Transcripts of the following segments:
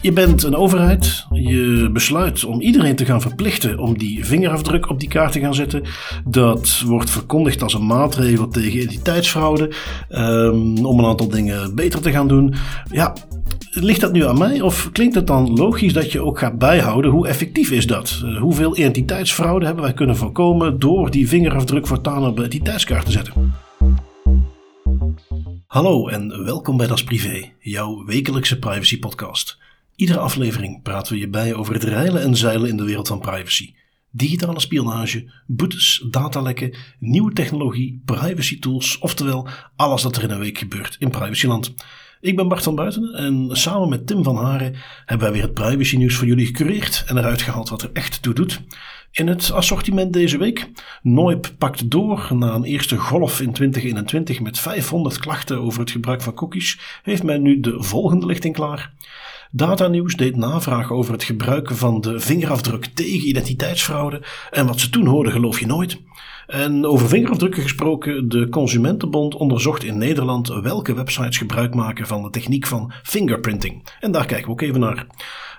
Je bent een overheid. Je besluit om iedereen te gaan verplichten om die vingerafdruk op die kaart te gaan zetten. Dat wordt verkondigd als een maatregel tegen identiteitsfraude. Um, om een aantal dingen beter te gaan doen. Ja, ligt dat nu aan mij? Of klinkt het dan logisch dat je ook gaat bijhouden hoe effectief is dat? Uh, hoeveel identiteitsfraude hebben wij kunnen voorkomen door die vingerafdruk voortaan op de identiteitskaart te zetten? Hallo en welkom bij Das Privé, jouw wekelijkse privacy podcast. Iedere aflevering praten we je bij over het reilen en zeilen in de wereld van privacy. Digitale spionage, boetes, datalekken, nieuwe technologie, privacy tools, oftewel alles wat er in een week gebeurt in privacyland. Ik ben Bart van Buiten en samen met Tim van Haren hebben wij weer het privacy nieuws voor jullie gecureerd en eruit gehaald wat er echt toe doet. In het assortiment deze week. Noip pakt door na een eerste golf in 2021 met 500 klachten over het gebruik van cookies. Heeft men nu de volgende lichting klaar. Datanieuws deed navraag over het gebruiken van de vingerafdruk tegen identiteitsfraude. En wat ze toen hoorden geloof je nooit. En over vingerafdrukken gesproken, de Consumentenbond onderzocht in Nederland welke websites gebruik maken van de techniek van fingerprinting. En daar kijken we ook even naar.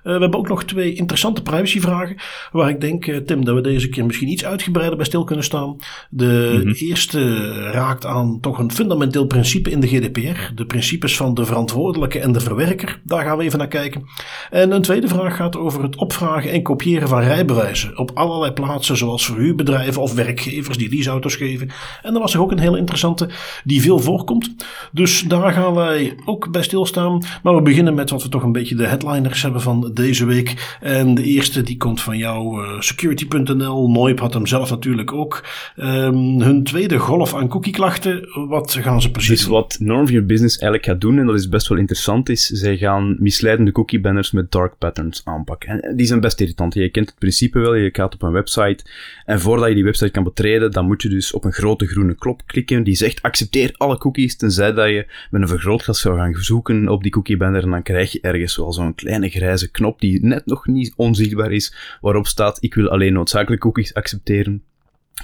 Eh, we hebben ook nog twee interessante privacyvragen. Waar ik denk, eh, Tim, dat we deze keer misschien iets uitgebreider bij stil kunnen staan. De mhm. eerste raakt aan toch een fundamenteel principe in de GDPR. De principes van de verantwoordelijke en de verwerker. Daar gaan we even naar kijken. En een tweede vraag gaat over het opvragen en kopiëren van rijbewijzen. Op allerlei plaatsen, zoals verhuurbedrijven of werkgevers die leaseauto's geven. En er was er ook een heel interessante die veel voorkomt. Dus daar gaan wij ook bij stilstaan. Maar we beginnen met wat we toch een beetje de headliners hebben van deze week. En de eerste die komt van jou, uh, security.nl. Noip had hem zelf natuurlijk ook. Um, hun tweede golf aan cookie-klachten. Wat gaan ze precies dus doen? wat Norm Your Business eigenlijk gaat doen, en dat is best wel interessant, is zij gaan misleidende cookie-banners met dark patterns aanpakken. En die zijn best irritant. Je kent het principe wel, je gaat op een website en voordat je die website kan betreden, dan moet je dus op een grote groene knop klikken die zegt accepteer alle cookies, tenzij dat je met een vergrootglas zou gaan zoeken op die cookie-banner en dan krijg je ergens wel zo'n kleine grijze knop die net nog niet onzichtbaar is, waarop staat ik wil alleen noodzakelijke cookies accepteren.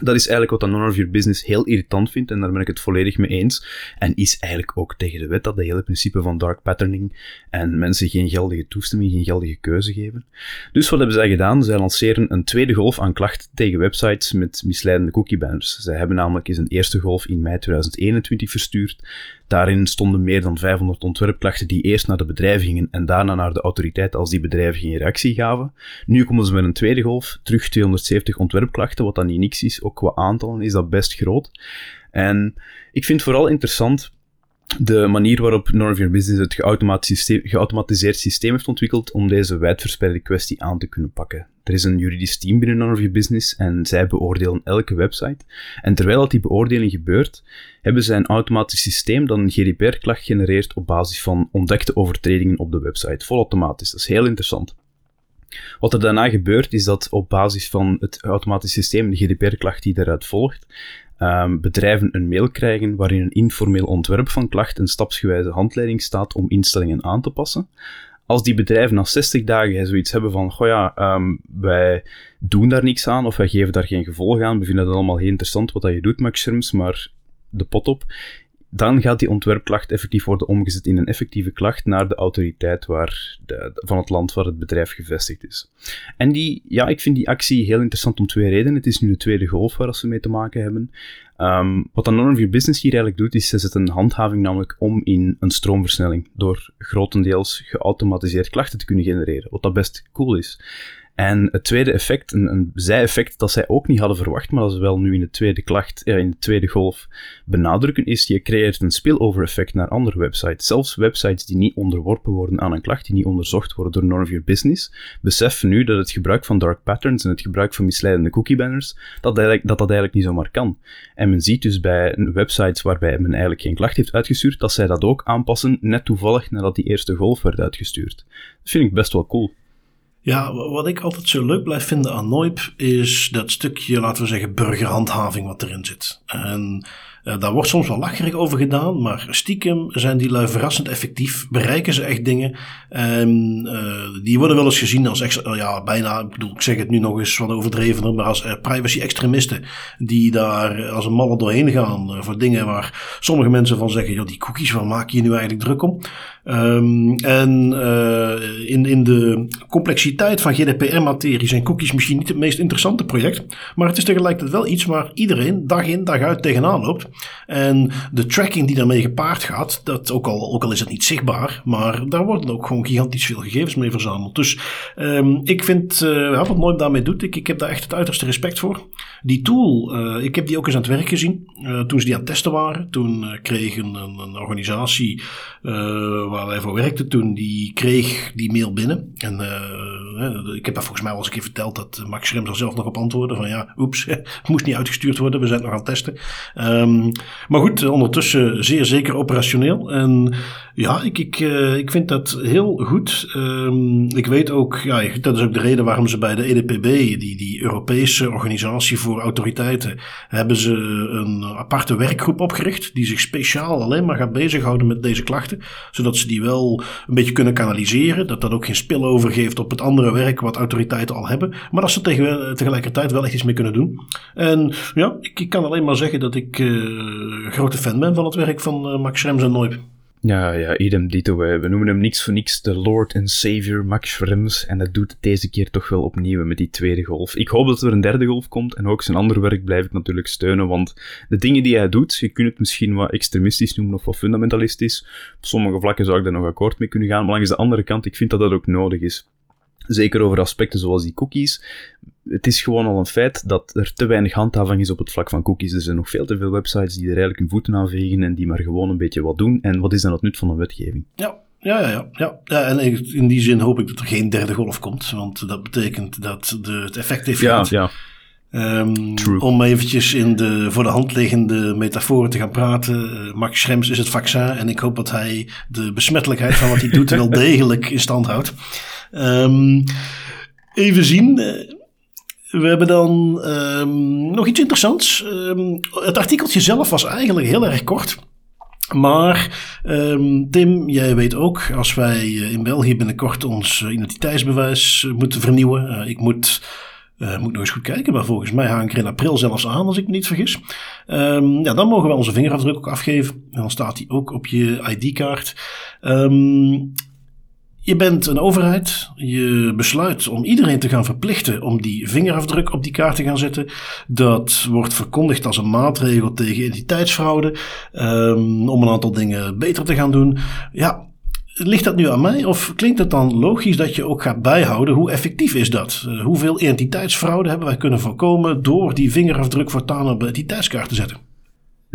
Dat is eigenlijk wat een None of Your Business heel irritant vindt en daar ben ik het volledig mee eens. En is eigenlijk ook tegen de wet dat de hele principe van dark patterning en mensen geen geldige toestemming, geen geldige keuze geven. Dus wat hebben zij gedaan? Zij lanceren een tweede golf aan klachten tegen websites met misleidende cookie banners. Zij hebben namelijk eens een eerste golf in mei 2021 verstuurd. Daarin stonden meer dan 500 ontwerpklachten die eerst naar de bedrijven gingen en daarna naar de autoriteit als die bedrijven geen reactie gaven. Nu komen ze met een tweede golf, terug 270 ontwerpklachten, wat dan niet niks is. Ook qua aantallen is dat best groot. En ik vind vooral interessant de manier waarop Northern Business het geautomatiseerd systeem heeft ontwikkeld om deze wijdverspreide kwestie aan te kunnen pakken. Er is een juridisch team binnen Northern Business en zij beoordelen elke website. En terwijl dat die beoordeling gebeurt, hebben zij een automatisch systeem dat een GDPR-klacht genereert op basis van ontdekte overtredingen op de website. Volautomatisch. Dat is heel interessant. Wat er daarna gebeurt, is dat op basis van het automatisch systeem, de GDPR-klacht die daaruit volgt, um, bedrijven een mail krijgen waarin een informeel ontwerp van klacht een stapsgewijze handleiding staat om instellingen aan te passen. Als die bedrijven na 60 dagen zoiets hebben van, goh ja, um, wij doen daar niks aan of wij geven daar geen gevolg aan, we vinden dat allemaal heel interessant wat dat je doet, Max Scherms, maar de pot op, dan gaat die ontwerpklacht effectief worden omgezet in een effectieve klacht naar de autoriteit waar de, van het land waar het bedrijf gevestigd is. En die, ja, ik vind die actie heel interessant om twee redenen. Het is nu de tweede golf waar ze mee te maken hebben. Um, wat dan Norm Business hier eigenlijk doet, is ze zet een handhaving namelijk om in een stroomversnelling, door grotendeels geautomatiseerd klachten te kunnen genereren, wat dat best cool is. En het tweede effect, een, een zij-effect dat zij ook niet hadden verwacht, maar dat ze wel nu in de tweede klacht, in de tweede golf benadrukken, is je creëert een spillover effect naar andere websites. Zelfs websites die niet onderworpen worden aan een klacht, die niet onderzocht worden door None of Your Business, beseffen nu dat het gebruik van dark patterns en het gebruik van misleidende cookie banners, dat, eigenlijk, dat dat eigenlijk niet zomaar kan. En men ziet dus bij websites waarbij men eigenlijk geen klacht heeft uitgestuurd, dat zij dat ook aanpassen, net toevallig nadat die eerste golf werd uitgestuurd. Dat vind ik best wel cool. Ja, wat ik altijd zo leuk blijf vinden aan Noip is dat stukje, laten we zeggen, burgerhandhaving wat erin zit. En uh, daar wordt soms wel lacherig over gedaan, maar stiekem zijn die lui verrassend effectief. Bereiken ze echt dingen. En uh, die worden wel eens gezien als, extra, ja, bijna, ik bedoel, ik zeg het nu nog eens wat overdrevener, maar als uh, privacy-extremisten. Die daar als een malle doorheen gaan voor dingen waar sommige mensen van zeggen: joh, die cookies, waar maak je je nu eigenlijk druk om? Ehm, en uh, in, in de complexiteit van GDPR-materie zijn cookies misschien niet het meest interessante project. Maar het is tegelijkertijd wel iets waar iedereen dag in dag uit tegenaan loopt. En de tracking die daarmee gepaard gaat, dat ook al, ook al is het niet zichtbaar, maar daar worden ook gewoon gigantisch veel gegevens mee verzameld. Dus um, ik vind, uh, wat nooit daarmee doet, ik, ik heb daar echt het uiterste respect voor. Die tool, uh, ik heb die ook eens aan het werk gezien. toen ze die aan het testen waren, toen kreeg een, een organisatie waar wij voor werkten toen, die kreeg die mail binnen. En uh, ik heb daar volgens mij al eens een keer verteld dat Max Schrems er zelf nog op antwoordde van ja, oeps, het moest niet uitgestuurd worden, we zijn nog aan het testen. Um, maar goed, ondertussen zeer zeker operationeel. En ja, ik, ik, uh, ik vind dat heel goed. Um, ik weet ook, ja, dat is ook de reden waarom ze bij de EDPB, die, die Europese organisatie voor autoriteiten, hebben ze een aparte werkgroep opgericht die zich speciaal alleen maar gaat bezighouden met deze klachten, zodat die wel een beetje kunnen kanaliseren. Dat dat ook geen spillover geeft op het andere werk wat autoriteiten al hebben. Maar dat ze tegen, tegelijkertijd wel echt iets mee kunnen doen. En ja, ik, ik kan alleen maar zeggen dat ik uh, grote fan ben van het werk van uh, Max Schrems en Noip. Ja, ja, idem dito. We noemen hem niks voor niks de Lord and Savior Max Schrems. En dat doet het deze keer toch wel opnieuw met die tweede golf. Ik hoop dat er een derde golf komt. En ook zijn andere werk blijf ik natuurlijk steunen. Want de dingen die hij doet, je kunt het misschien wat extremistisch noemen of wat fundamentalistisch. Op sommige vlakken zou ik daar nog akkoord mee kunnen gaan. Maar langs de andere kant, ik vind dat dat ook nodig is. Zeker over aspecten zoals die cookies. Het is gewoon al een feit dat er te weinig handhaving is op het vlak van cookies. Er zijn nog veel te veel websites die er eigenlijk hun voeten aan vegen en die maar gewoon een beetje wat doen. En wat is dan het nut van een wetgeving? Ja, ja, ja, ja. ja en in die zin hoop ik dat er geen derde golf komt. Want dat betekent dat de, het effect heeft ja, Ja. Um, om eventjes in de voor de hand liggende metaforen te gaan praten. Uh, Max Schrems is het vaccin en ik hoop dat hij de besmettelijkheid van wat hij doet wel degelijk in stand houdt. Um, even zien. We hebben dan um, nog iets interessants. Um, het artikeltje zelf was eigenlijk heel erg kort. Maar um, Tim, jij weet ook, als wij eh, in België binnenkort ons identiteitsbewijs eh, moeten vernieuwen. Ik moet, uh, moet nog eens goed kijken, maar volgens mij hang ik er in april zelfs aan, als ik me niet vergis. Ja, dan mogen we onze vingerafdruk ook afgeven. En dan staat die ook op je ID-kaart. Je bent een overheid. Je besluit om iedereen te gaan verplichten om die vingerafdruk op die kaart te gaan zetten. Dat wordt verkondigd als een maatregel tegen identiteitsfraude. Um, om een aantal dingen beter te gaan doen. Ja, Ligt dat nu aan mij of klinkt het dan logisch dat je ook gaat bijhouden hoe effectief is dat? Uh, hoeveel identiteitsfraude hebben wij kunnen voorkomen door die vingerafdruk voortaan op de identiteitskaart te zetten?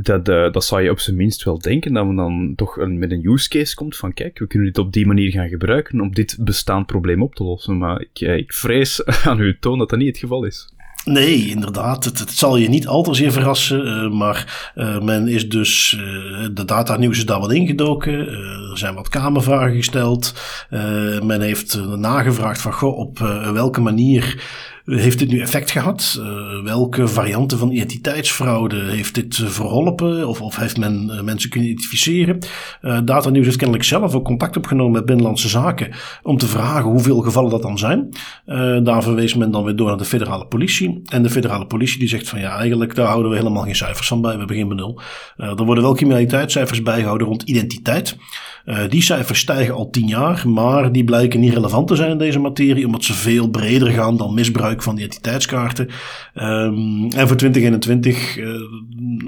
Dat, uh, dat zou je op zijn minst wel denken, dat men dan toch een, met een use case komt van kijk, we kunnen dit op die manier gaan gebruiken om dit bestaand probleem op te lossen. Maar ik, uh, ik vrees aan uw toon dat dat niet het geval is. Nee, inderdaad. Het, het, zal je niet al te zeer verrassen. Uh, maar uh, men is dus. Uh, de datanieuws is daar wat ingedoken. er zijn wat kamervragen gesteld. men heeft nagevraagd van. Goh, op welke manier heeft dit nu effect gehad? Uh, welke varianten van identiteitsfraude heeft dit uh, verholpen? Of, of heeft men uh, mensen kunnen identificeren? Data Nieuws heeft kennelijk zelf ook contact opgenomen met Binnenlandse Zaken om te vragen hoeveel gevallen dat dan zijn. daar verwees men dan weer door naar de federale politie. En de federale politie die zegt van ja, eigenlijk daar houden we helemaal geen cijfers van bij. We hebben geen benul. er worden wel criminaliteitscijfers bijgehouden rond identiteit. Die cijfers stijgen al tien jaar, maar die blijken niet relevant te zijn in deze materie, omdat ze veel breder gaan dan misbruik van identiteitskaarten. Um, en voor 2021, uh, eh,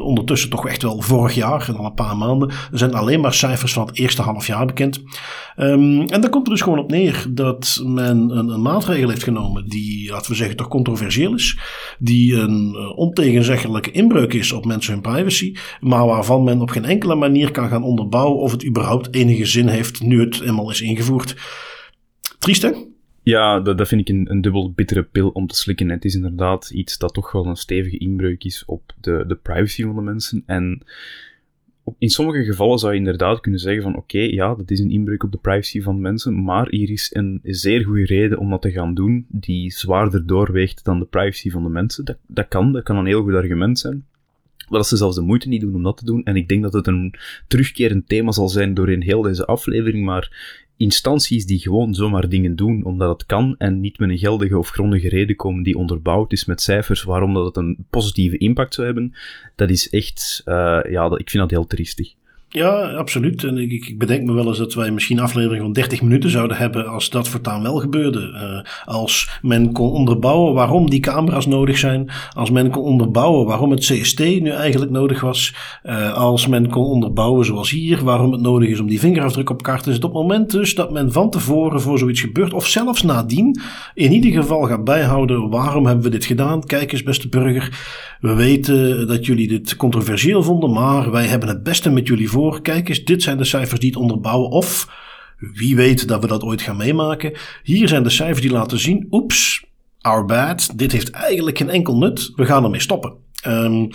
ondertussen toch echt wel vorig jaar, en al een paar maanden, zijn alleen maar cijfers van het eerste half jaar bekend. Um, en daar komt er dus gewoon op neer dat men een, een, maatregel heeft genomen die, laten we zeggen, toch controversieel is. Die een uh, ontegenzeggelijke inbreuk is op mensen hun privacy, maar waarvan men op geen enkele manier kan gaan onderbouwen of het überhaupt enige zin heeft nu het eenmaal is ingevoerd. Triest hè? Ja, dat, dat vind ik een, een dubbel bittere pil om te slikken. Het is inderdaad iets dat toch wel een stevige inbreuk is op de, de privacy van de mensen. En in sommige gevallen zou je inderdaad kunnen zeggen van oké, ja, dat is een inbreuk op de privacy van mensen, maar hier is een zeer goede reden om dat te gaan doen die zwaarder doorweegt dan de privacy van de mensen. Dat, dat kan, dat kan een heel goed argument zijn. Maar dat ze zelfs de moeite niet doen om dat te doen. En ik denk dat het een terugkerend thema zal zijn doorheen heel deze aflevering, maar instanties die gewoon zomaar dingen doen omdat het kan en niet met een geldige of grondige reden komen die onderbouwd is met cijfers waarom dat het een positieve impact zou hebben, dat is echt, uh, ja, ik vind dat heel triestig. Ja, absoluut. En ik, ik, bedenk me wel eens dat wij misschien een aflevering van 30 minuten zouden hebben als dat voortaan wel gebeurde. Uh, als men kon onderbouwen waarom die camera's nodig zijn. Als men kon onderbouwen waarom het CST nu eigenlijk nodig was. Uh, als men kon onderbouwen, zoals hier, waarom het nodig is om die vingerafdruk op kaart te zetten. Op het moment dus dat men van tevoren voor zoiets gebeurt, of zelfs nadien, in ieder geval gaat bijhouden waarom hebben we dit gedaan. Kijk eens, beste burger, we weten dat jullie dit controversieel vonden, maar wij hebben het beste met jullie voor Kijk eens, dit zijn de cijfers die het onderbouwen. Of wie weet dat we dat ooit gaan meemaken. Hier zijn de cijfers die laten zien. Oeps, our bad. Dit heeft eigenlijk geen enkel nut. We gaan ermee stoppen. Um,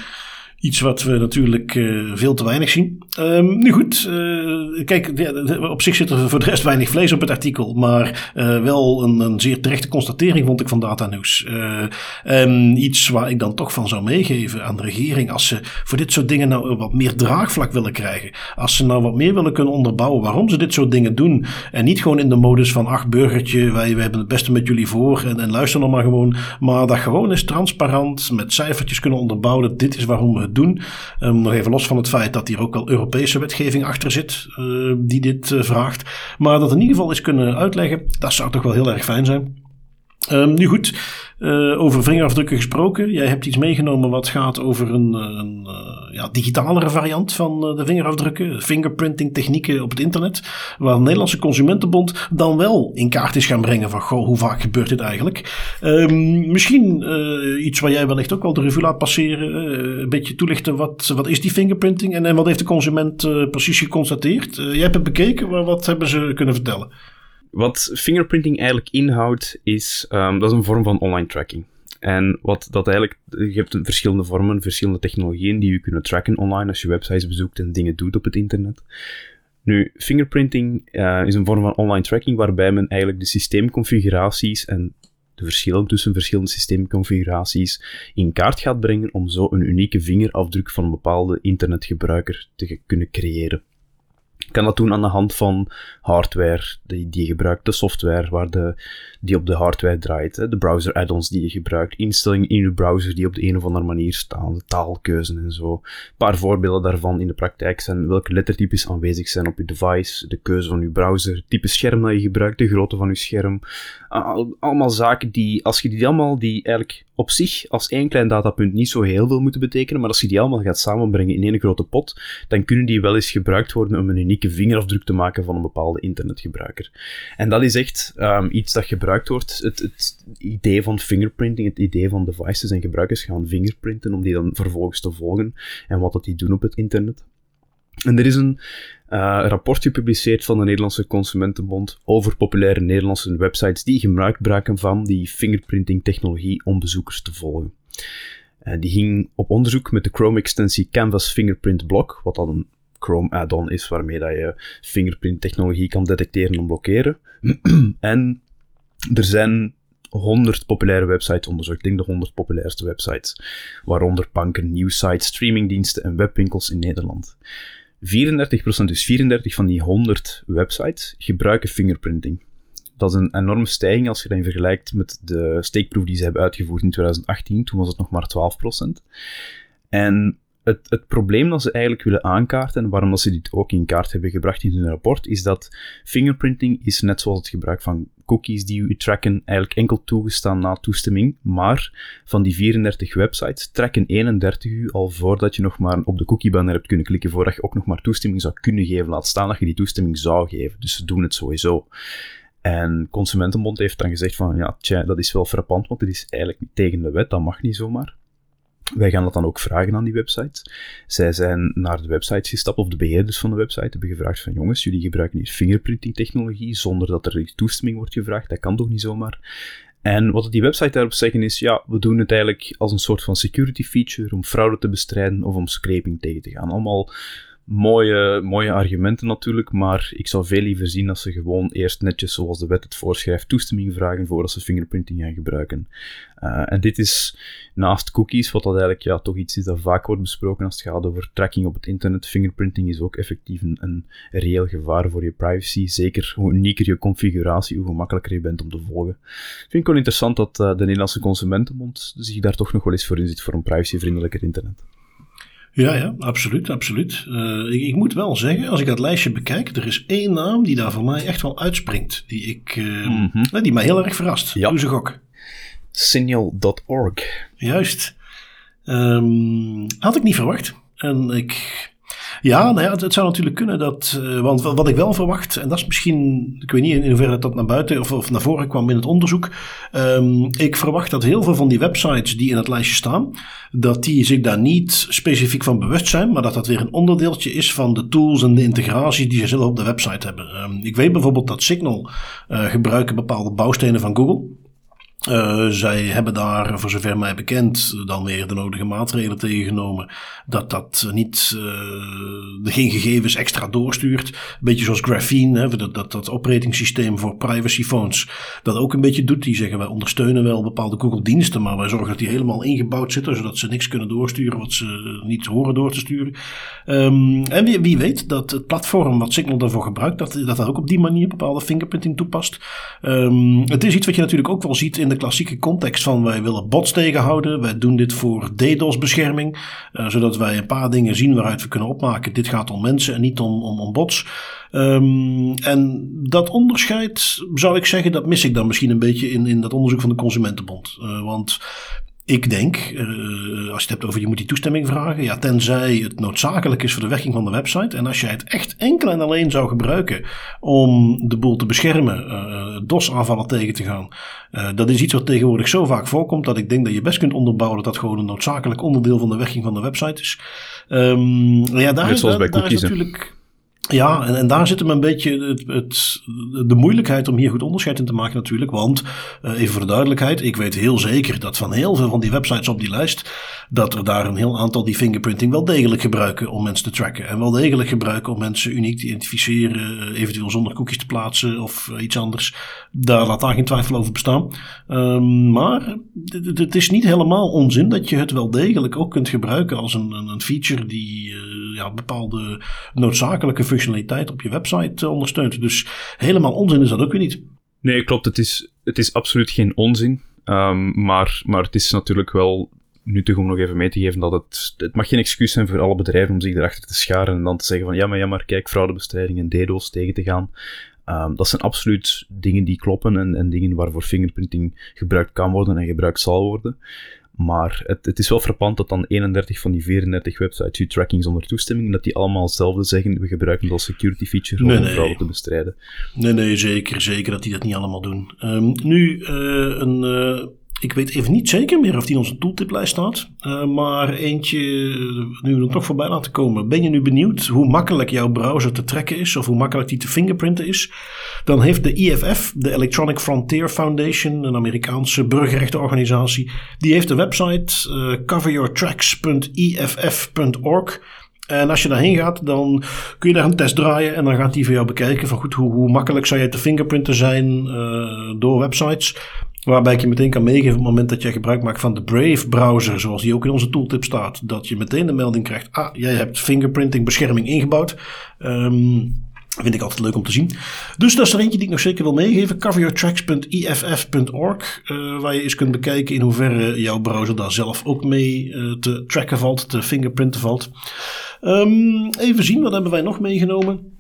Iets wat we natuurlijk uh, veel te weinig zien. Um, nu goed, uh, kijk, op zich zit er voor de rest weinig vlees op het artikel. Maar uh, wel een, een, zeer terechte constatering vond ik van Data News. en iets waar ik dan toch van zou meegeven aan de regering. Als ze voor dit soort dingen nou wat meer draagvlak willen krijgen. Als ze nou wat meer willen kunnen onderbouwen waarom ze dit soort dingen doen. En niet gewoon in de modus van, ach burgertje, wij, wij hebben het beste met jullie voor. En, en luister nog maar gewoon. Maar dat gewoon is transparant, met cijfertjes kunnen onderbouwen. Dit is waarom we het doen. Um, nog even los van het feit dat hier ook al Europese wetgeving achter zit uh, die dit uh, vraagt. Maar dat in ieder geval eens kunnen uitleggen, dat zou toch wel heel erg fijn zijn. Um, nu goed, uh, over vingerafdrukken gesproken. Jij hebt iets meegenomen wat gaat over een, een uh, ja, digitalere variant van de vingerafdrukken. Fingerprinting technieken op het internet. Waar de Nederlandse Consumentenbond dan wel in kaart is gaan brengen van goh, hoe vaak gebeurt dit eigenlijk? Um, misschien iets waar jij wellicht ook wel de revue laat passeren. een beetje toelichten wat, wat is die fingerprinting en, en wat heeft de consument precies geconstateerd? jij hebt het bekeken, maar wat hebben ze kunnen vertellen? Wat fingerprinting eigenlijk inhoudt, is um, dat is een vorm van online tracking. En wat dat eigenlijk, je hebt verschillende vormen, verschillende technologieën die je kunnen tracken online als je websites bezoekt en dingen doet op het internet. Nu, fingerprinting uh, is een vorm van online tracking waarbij men eigenlijk de systeemconfiguraties en de verschillen tussen verschillende systeemconfiguraties in kaart gaat brengen om zo een unieke vingerafdruk van een bepaalde internetgebruiker te kunnen creëren kan dat doen aan de hand van hardware die, die je gebruikt, de software waar de, die op de hardware draait, hè, de browser add-ons die je gebruikt, instellingen in je browser die op de een of andere manier staan, de taalkeuzen en zo. Een paar voorbeelden daarvan in de praktijk zijn welke lettertypes aanwezig zijn op je device, de keuze van je browser, type scherm dat je gebruikt, de grootte van je scherm. Allemaal zaken die, als je die allemaal, die eigenlijk op zich als één klein datapunt niet zo heel veel moeten betekenen, maar als je die allemaal gaat samenbrengen in één grote pot, dan kunnen die wel eens gebruikt worden om een unieke vingerafdruk te maken van een bepaalde internetgebruiker. En dat is echt um, iets dat gebruikt wordt. Het, het, idee van fingerprinting, het idee van devices en gebruikers gaan fingerprinten om die dan vervolgens te volgen en wat dat die doen op het internet. En er is een uh, rapport gepubliceerd van de Nederlandse Consumentenbond over populaire Nederlandse websites die gebruik maken van die fingerprinting technologie om bezoekers te volgen. Uh, die ging op onderzoek met de Chrome-extensie Canvas Fingerprint Block, wat dan een Chrome add-on is waarmee dat je fingerprint technologie kan detecteren en blokkeren. en er zijn 100 populaire websites onderzocht. Ik denk de 100 populairste websites. Waaronder banken, nieuwsites, streamingdiensten en webwinkels in Nederland. 34%, dus 34 van die 100 websites, gebruiken fingerprinting. Dat is een enorme stijging als je dat vergelijkt met de steekproef die ze hebben uitgevoerd in 2018. Toen was het nog maar 12%. En het, het probleem dat ze eigenlijk willen aankaarten, en waarom dat ze dit ook in kaart hebben gebracht in hun rapport, is dat fingerprinting is net zoals het gebruik van cookies die u tracken eigenlijk enkel toegestaan na toestemming, maar van die 34 websites trekken 31 u al voordat je nog maar op de cookie-banner hebt kunnen klikken, voordat je ook nog maar toestemming zou kunnen geven, laat staan dat je die toestemming zou geven. Dus ze doen het sowieso. En Consumentenbond heeft dan gezegd van, ja, tja, dat is wel frappant, want het is eigenlijk tegen de wet, dat mag niet zomaar. Wij gaan dat dan ook vragen aan die websites. Zij zijn naar de websites gestapt, of de beheerders van de website hebben gevraagd van jongens, jullie gebruiken hier fingerprinting technologie zonder dat er toestemming wordt gevraagd. Dat kan toch niet zomaar? En wat die website daarop zeggen is, ja, we doen het eigenlijk als een soort van security feature om fraude te bestrijden of om scraping tegen te gaan. Allemaal mooie, mooie argumenten natuurlijk, maar ik zou veel liever zien dat ze gewoon eerst netjes zoals de wet het voorschrijft toestemming vragen voordat ze fingerprinting gaan gebruiken. Uh, en dit is naast cookies, wat dat eigenlijk ja, toch iets is dat vaak wordt besproken als het gaat over tracking op het internet. Fingerprinting is ook effectief een, een reëel gevaar voor je privacy. Zeker hoe unieker je configuratie, hoe gemakkelijker je bent om te volgen. Vind ik wel interessant dat uh, de Nederlandse Consumentenbond zich daar toch nog wel eens voor in zit voor een privacyvriendelijker internet. Ja, ja, absoluut, absoluut. Uh, ik, ik, moet wel zeggen, als ik dat lijstje bekijk, er is één naam die daar voor mij echt wel uitspringt. Die, ik, uh, mm -hmm. die mij heel erg verrast. Ja. Doe ze gok. Signal.org. Juist. Um, had ik niet verwacht. En ik ja, nou ja, het, zou natuurlijk kunnen dat. Uh, want wat ik wel verwacht, en dat is misschien. Ik weet niet in hoeverre dat naar buiten of, of naar voren kwam in het onderzoek. Um, ik verwacht dat heel veel van die websites die in het lijstje staan. dat die zich daar niet specifiek van bewust zijn. maar dat dat weer een onderdeeltje is van de tools en de integratie die ze zelf op de website hebben. Um, ik weet bijvoorbeeld dat Signal uh, gebruiken bepaalde bouwstenen van Google. Uh, zij hebben daar, voor zover mij bekend, dan weer de nodige maatregelen tegengenomen. Dat dat niet, uh, geen gegevens extra doorstuurt. Een beetje zoals Graphene, hè, dat, dat, dat operatingsysteem voor privacyphones, dat ook een beetje doet. Die zeggen wij ondersteunen wel bepaalde Google-diensten, maar wij zorgen dat die helemaal ingebouwd zitten, zodat ze niks kunnen doorsturen wat ze niet horen door te sturen. Um, en wie, wie, weet dat het platform wat Signal daarvoor gebruikt, dat dat, dat ook op die manier bepaalde fingerprinting toepast. Um, het is iets wat je natuurlijk ook wel ziet de klassieke context van wij willen bots tegenhouden. Wij doen dit voor DDoS-bescherming. Uh, zodat wij een paar dingen zien waaruit we kunnen opmaken. Dit gaat om mensen en niet om, om, om bots. Um, en dat onderscheid zou ik zeggen, dat mis ik dan misschien een beetje in, in dat onderzoek van de Consumentenbond. Uh, want ik denk, uh, als je het hebt over je moet die toestemming vragen, ja, tenzij het noodzakelijk is voor de werking van de website. En als jij het echt enkel en alleen zou gebruiken om de boel te beschermen, uh, DOS-aanvallen tegen te gaan. Uh, dat is iets wat tegenwoordig zo vaak voorkomt dat ik denk dat je best kunt onderbouwen dat dat gewoon een noodzakelijk onderdeel van de werking van de website is. Um, ja, daar, is, daar, daar is natuurlijk. Ja, en, daar zit hem een beetje het, het, de moeilijkheid om hier goed onderscheid in te maken natuurlijk. Want, uh, even voor de duidelijkheid, ik weet heel zeker dat van heel veel van die websites op die lijst, dat er daar een heel aantal die fingerprinting wel degelijk gebruiken om mensen te tracken. En wel degelijk gebruiken om mensen uniek te identificeren, uh, eventueel zonder cookies te plaatsen of uh, iets anders. Daar laat daar geen twijfel over bestaan. Um, maar het is niet helemaal onzin dat je het wel degelijk ook kunt gebruiken als een, een feature die ja, bepaalde noodzakelijke functionaliteit op je website eh, ondersteunt. Dus helemaal onzin is dat ook weer niet. Nee, klopt. Het is, het is absoluut geen onzin. Um, maar, maar het is natuurlijk wel nuttig om nog even mee te geven dat het, het mag geen excuus zijn voor alle bedrijven om zich erachter te scharen en dan te zeggen van ja, maar ja, maar kijk, fraudebestrijding en DDoS tegen te gaan. Um, dat zijn absoluut dingen die kloppen en, en dingen waarvoor fingerprinting gebruikt kan worden en gebruikt zal worden. Maar het, het, is wel frappant dat dan 31 van die 34 websites u tracking zonder toestemming, dat die allemaal hetzelfde zeggen, we gebruiken dat security feature om nee, fraude te bestrijden. Nee, nee, zeker, zeker dat die dat niet allemaal doen. Um, nu, uh, een... Uh ik weet even niet zeker meer of die in onze tooltiplijst staat. Uh, maar eentje, nu we er toch voorbij laten komen. Ben je nu benieuwd hoe makkelijk jouw browser te trekken is? Of hoe makkelijk die te fingerprinten is? Dan heeft de IFF, de Electronic Frontier Foundation, een Amerikaanse burgerrechtenorganisatie. Die heeft de website uh. En als je daarheen gaat, dan kun je daar een test draaien. En dan gaat die voor jou bekijken van goed, hoe, makkelijk zou je te fingerprinten zijn door websites. Waarbij ik je meteen kan meegeven op het moment dat jij gebruik maakt van de Brave browser, zoals die ook in onze tooltip staat, dat je meteen de melding krijgt, ah, jij hebt fingerprinting bescherming ingebouwd. Um, Vind ik altijd leuk om te zien. Dus dat is er eentje die ik nog zeker wil meegeven. coveryourtracks.iff.org. Uh, waar je eens kunt bekijken in hoeverre jouw browser daar zelf ook mee uh, te tracken valt, te fingerprinten valt. Um, even zien, wat hebben wij nog meegenomen?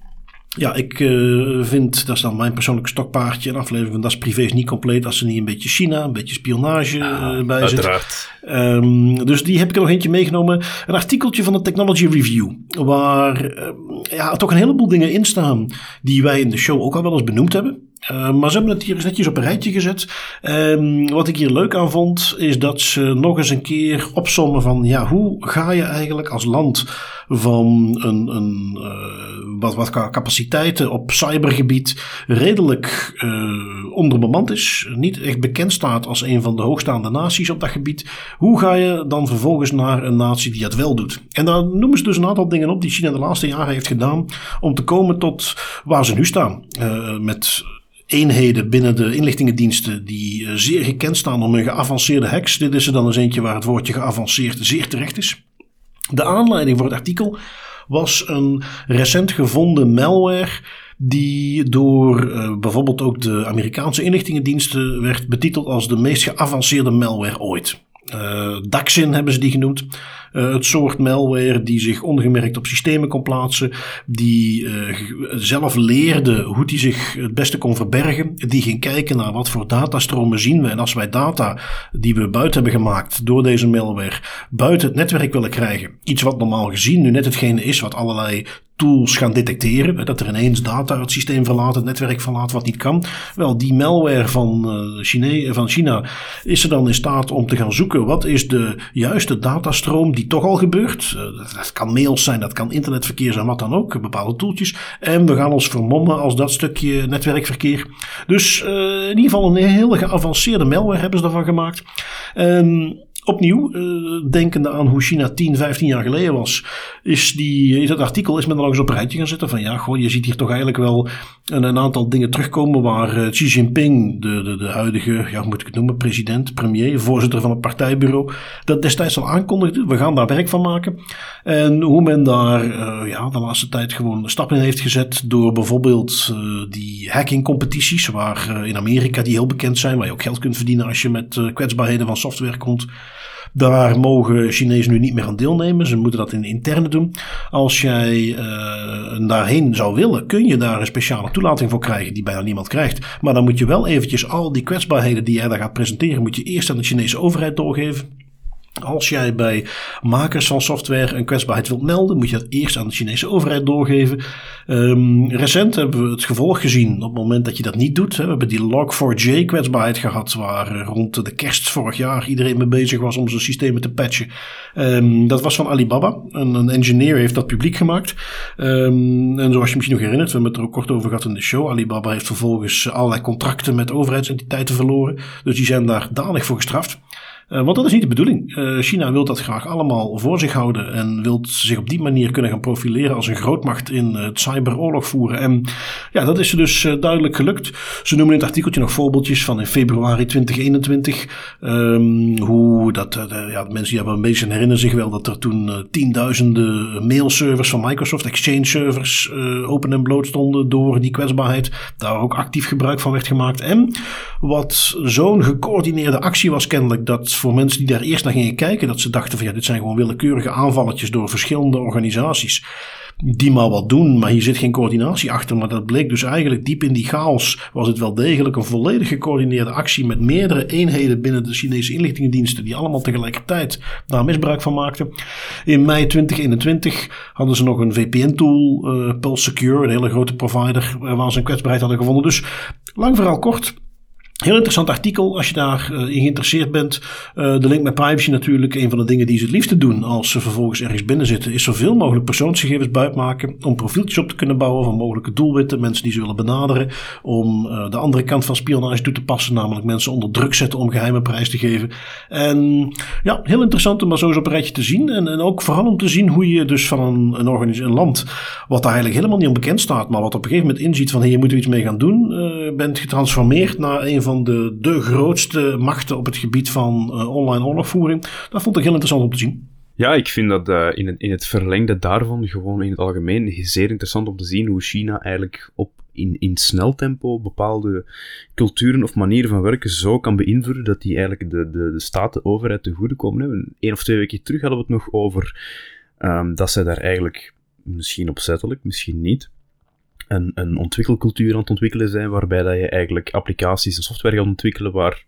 Ja, ik uh, vind, dat is dan mijn persoonlijke stokpaardje, een aflevering van Das Privé is niet compleet als er niet een beetje China, een beetje spionage uh, bij uiteraard. zit. Um, dus die heb ik er nog eentje meegenomen. Een artikeltje van de Technology Review, waar uh, ja, toch een heleboel dingen in staan die wij in de show ook al wel eens benoemd hebben. Uh, maar ze hebben het hier eens netjes op een rijtje gezet. Um, wat ik hier leuk aan vond, is dat ze nog eens een keer opzommen van ja, hoe ga je eigenlijk als land van een, een uh, wat, wat capaciteiten op cybergebied redelijk uh, onderbemand is, niet echt bekend staat als een van de hoogstaande naties op dat gebied. Hoe ga je dan vervolgens naar een natie die dat wel doet? En daar noemen ze dus een aantal dingen op die China de laatste jaren heeft gedaan om te komen tot waar ze nu staan. Met eenheden binnen de inlichtingendiensten die zeer gekend staan om hun geavanceerde hacks. Dit is er dan eens eentje waar het woordje geavanceerd zeer terecht is. De aanleiding voor het artikel was een recent gevonden malware die door uh, bijvoorbeeld ook de Amerikaanse inlichtingendiensten werd betiteld als de meest geavanceerde malware ooit. Uh, Daxin hebben ze die genoemd. Uh, het soort malware die zich ongemerkt op systemen kon plaatsen. Die uh, zelf leerde hoe die zich het beste kon verbergen. Die ging kijken naar wat voor datastromen zien we. En als wij data die we buiten hebben gemaakt door deze malware buiten het netwerk willen krijgen. Iets wat normaal gezien nu net hetgene is wat allerlei tools gaan detecteren. Dat er ineens data het systeem verlaat, het netwerk verlaat, wat niet kan. Wel, die malware van, uh, Chine, van China is er dan in staat om te gaan zoeken wat is de juiste datastroom die toch al gebeurt. Uh, dat kan mails zijn, dat kan internetverkeer zijn, wat dan ook, bepaalde toeltjes. En we gaan ons vermommen als dat stukje netwerkverkeer. Dus uh, in ieder geval een hele geavanceerde malware hebben ze ervan gemaakt. Um, opnieuw, uh, denkende aan hoe China 10, 15 jaar geleden was, is, die, is dat artikel is men nog eens op een rijtje gaan zetten. Van ja, goh, je ziet hier toch eigenlijk wel een, een aantal dingen terugkomen waar uh, Xi Jinping, de, de, de huidige, ja, hoe moet ik het noemen, president, premier, voorzitter van het partijbureau, dat destijds al aankondigde. We gaan daar werk van maken. En hoe men daar uh, ja, de laatste tijd gewoon stappen in heeft gezet door bijvoorbeeld die hacking competities, waar in Amerika die heel bekend zijn, waar je ook geld kunt verdienen als je met kwetsbaarheden van software komt. Daar mogen Chinezen nu niet meer aan deelnemen. Ze moeten dat in de interne doen. Als jij uh, daarheen zou willen, kun je daar een speciale toelating voor krijgen die bijna niemand krijgt. Maar dan moet je wel eventjes al die kwetsbaarheden die jij daar gaat presenteren, moet je eerst aan de Chinese overheid doorgeven. Als jij bij makers van software een kwetsbaarheid wilt melden, moet je dat eerst aan de Chinese overheid doorgeven. Um, recent hebben we het gevolg gezien op het moment dat je dat niet doet. We hebben die Log4j kwetsbaarheid gehad, waar rond de kerst vorig jaar iedereen mee bezig was om zijn systemen te patchen. Um, dat was van Alibaba. Een, engineer heeft dat publiek gemaakt. Um, en zoals je misschien nog herinnert, we hebben het er ook kort over gehad in de show. Alibaba heeft vervolgens allerlei contracten met overheidsentiteiten verloren. Dus die zijn daar danig voor gestraft. Uh, want dat is niet de bedoeling. Uh, China wil dat graag allemaal voor zich houden en wil zich op die manier kunnen gaan profileren als een grootmacht in het cyberoorlog voeren. En ja, dat is ze dus duidelijk gelukt. Ze noemen in het artikeltje nog voorbeeldjes van in februari 2021. Um, hoe dat, ja, mensen die hebben een beetje herinneren zich wel dat er toen tienduizenden mailservers van Microsoft, Exchange servers, open en bloot stonden door die kwetsbaarheid. Daar ook actief gebruik van werd gemaakt. En wat zo'n gecoördineerde actie was kennelijk dat voor mensen die daar eerst naar gingen kijken, dat ze dachten van ja, dit zijn gewoon willekeurige aanvalletjes door verschillende organisaties. Die maar wat doen, maar hier zit geen coördinatie achter. Maar dat bleek dus eigenlijk diep in die chaos. Was het wel degelijk een volledig gecoördineerde actie met meerdere eenheden binnen de Chinese inlichtingendiensten. die allemaal tegelijkertijd daar misbruik van maakten. In mei 2021 hadden ze nog een VPN-tool, uh, eh, Pulse Secure, een hele grote provider, waar ze een kwetsbaarheid hadden gevonden. Dus lang verhaal kort. Heel interessant artikel als je daarin uh, geïnteresseerd bent. Uh, de link met privacy natuurlijk. Een van de dingen die ze het liefste doen als ze vervolgens ergens binnen zitten. Is zoveel mogelijk persoonsgegevens buitmaken. Om profieltjes op te kunnen bouwen van mogelijke doelwitten. Mensen die ze willen benaderen. Om uh, de andere kant van spionage toe te passen. Namelijk mensen onder druk zetten om geheime prijs te geven. En ja, heel interessant om maar zo eens op een rijtje te zien. En, en ook vooral om te zien hoe je dus van een, een, een land. Wat daar eigenlijk helemaal niet onbekend staat. Maar wat op een gegeven moment inziet van hier moeten we iets mee gaan doen. bent getransformeerd naar een van de, de grootste machten op het gebied van uh, online oorlogvoering. Dat vond ik heel interessant om te zien. Ja, ik vind dat uh, in, het, in het verlengde daarvan gewoon in het algemeen zeer interessant om te zien hoe China eigenlijk op, in, in snel tempo bepaalde culturen of manieren van werken zo kan beïnvloeden dat die eigenlijk de, de, de staat, de overheid te goede komen. Hebben. Eén of twee weken terug hadden we het nog over um, dat zij daar eigenlijk misschien opzettelijk, misschien niet, een, een ontwikkelcultuur aan het ontwikkelen zijn, waarbij dat je eigenlijk applicaties en software gaat ontwikkelen waar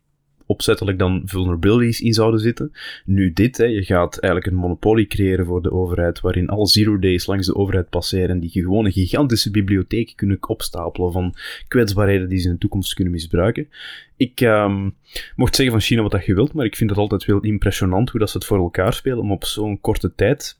opzettelijk dan vulnerabilities in zouden zitten. Nu dit, hè, je gaat eigenlijk een monopolie creëren voor de overheid, waarin al zero days langs de overheid passeren en die gewoon een gigantische bibliotheek kunnen opstapelen van kwetsbaarheden die ze in de toekomst kunnen misbruiken. Ik um, mocht zeggen van China wat dat je wilt, maar ik vind het altijd wel impressionant hoe dat ze het voor elkaar spelen om op zo'n korte tijd,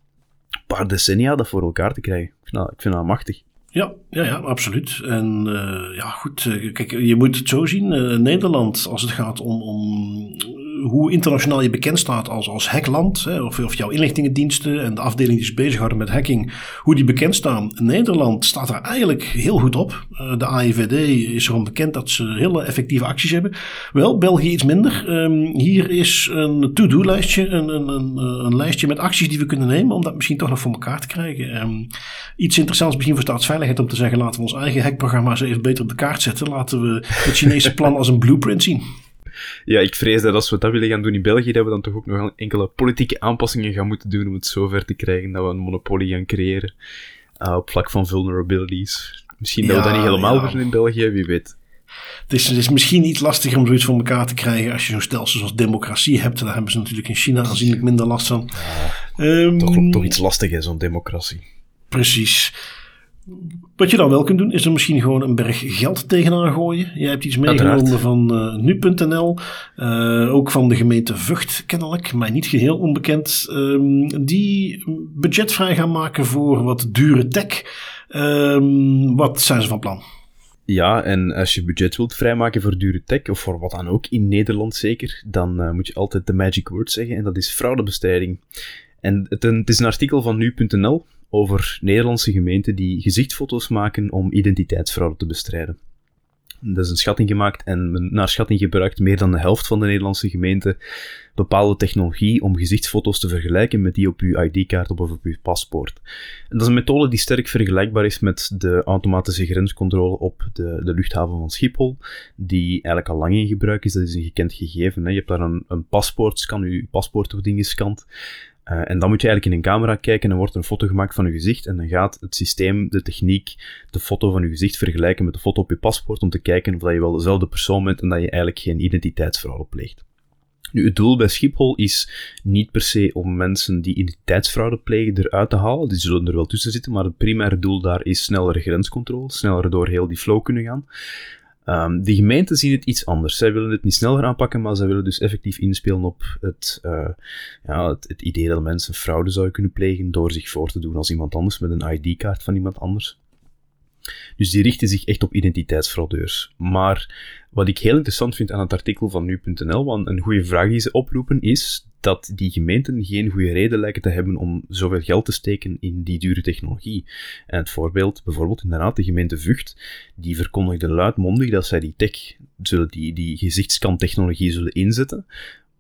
een paar decennia, dat voor elkaar te krijgen. Dat, ik vind dat machtig. Ja, ja, ja, absoluut. En uh, ja, goed. Uh, kijk, je moet het zo zien. Uh, Nederland, als het gaat om, om hoe internationaal je bekend staat als, als hackland, hè, of, of jouw inlichtingendiensten en de afdeling die zich bezighouden met hacking, hoe die bekend staan. Nederland staat daar eigenlijk heel goed op. Uh, de AIVD is erom bekend dat ze hele effectieve acties hebben. Wel, België iets minder. Um, hier is een to-do-lijstje, een, een, een, een, lijstje met acties die we kunnen nemen om dat misschien toch nog voor elkaar te krijgen. Um, iets interessants misschien voor staatsveiligheid om te zeggen, laten we ons eigen hackprogramma eens even beter op de kaart zetten. Laten we het Chinese plan als een blueprint zien. Ja, ik vrees dat als we dat willen gaan doen in België, dat we dan toch ook nog enkele politieke aanpassingen gaan moeten doen om het zover te krijgen dat we een monopolie gaan creëren uh, op vlak van vulnerabilities. Misschien dat we dat niet helemaal ja. in België, wie weet. Het is, het is misschien iets lastiger om zoiets voor elkaar te krijgen als je zo'n stelsel zoals democratie hebt. Daar hebben ze natuurlijk in China aanzienlijk minder last van. Ja, um, toch, toch iets lastig zo'n democratie. Precies. Wat je dan wel kunt doen, is er misschien gewoon een berg geld tegenaan gooien. Jij hebt iets meegenomen van uh, nu.nl, uh, ook van de gemeente Vught kennelijk, maar niet geheel onbekend. Um, die budget vrij gaan maken voor wat dure tech. Um, wat zijn ze van plan? Ja, en als je budget wilt vrijmaken voor dure tech, of voor wat dan ook, in Nederland zeker, dan uh, moet je altijd de magic word zeggen, en dat is fraudebestrijding. En het, het is een artikel van nu.nl, over Nederlandse gemeenten die gezichtfoto's maken om identiteitsfraude te bestrijden. Dat is een schatting gemaakt en naar schatting gebruikt meer dan de helft van de Nederlandse gemeenten bepaalde technologie om gezichtsfoto's te vergelijken met die op uw ID-kaart of op uw paspoort. Dat is een methode die sterk vergelijkbaar is met de automatische grenscontrole op de, de luchthaven van Schiphol, die eigenlijk al lang in gebruik is. Dat is een gekend gegeven. Hè. Je hebt daar een, een paspoort, scan je paspoort ding gescand. Uh, en dan moet je eigenlijk in een camera kijken en wordt een foto gemaakt van je gezicht. En dan gaat het systeem, de techniek, de foto van je gezicht vergelijken met de foto op je paspoort om te kijken of dat je wel dezelfde persoon bent en dat je eigenlijk geen identiteitsfraude pleegt. Nu, het doel bij Schiphol is niet per se om mensen die identiteitsfraude plegen eruit te halen. Die zullen er wel tussen zitten, maar het primaire doel daar is snellere grenscontrole, sneller door heel die flow kunnen gaan. Um, de gemeenten zien het iets anders. Zij willen het niet sneller aanpakken, maar zij willen dus effectief inspelen op het, uh, ja, het, het, idee dat mensen fraude zouden kunnen plegen door zich voor te doen als iemand anders met een ID-kaart van iemand anders. Dus die richten zich echt op identiteitsfraudeurs. Maar wat ik heel interessant vind aan het artikel van nu.nl, want een goede vraag die ze oproepen, is dat die gemeenten geen goede reden lijken te hebben om zoveel geld te steken in die dure technologie. En het voorbeeld, bijvoorbeeld inderdaad de gemeente Vught, die verkondigde luidmondig dat zij die tech, zullen die, die gezichtskantechnologie zullen inzetten,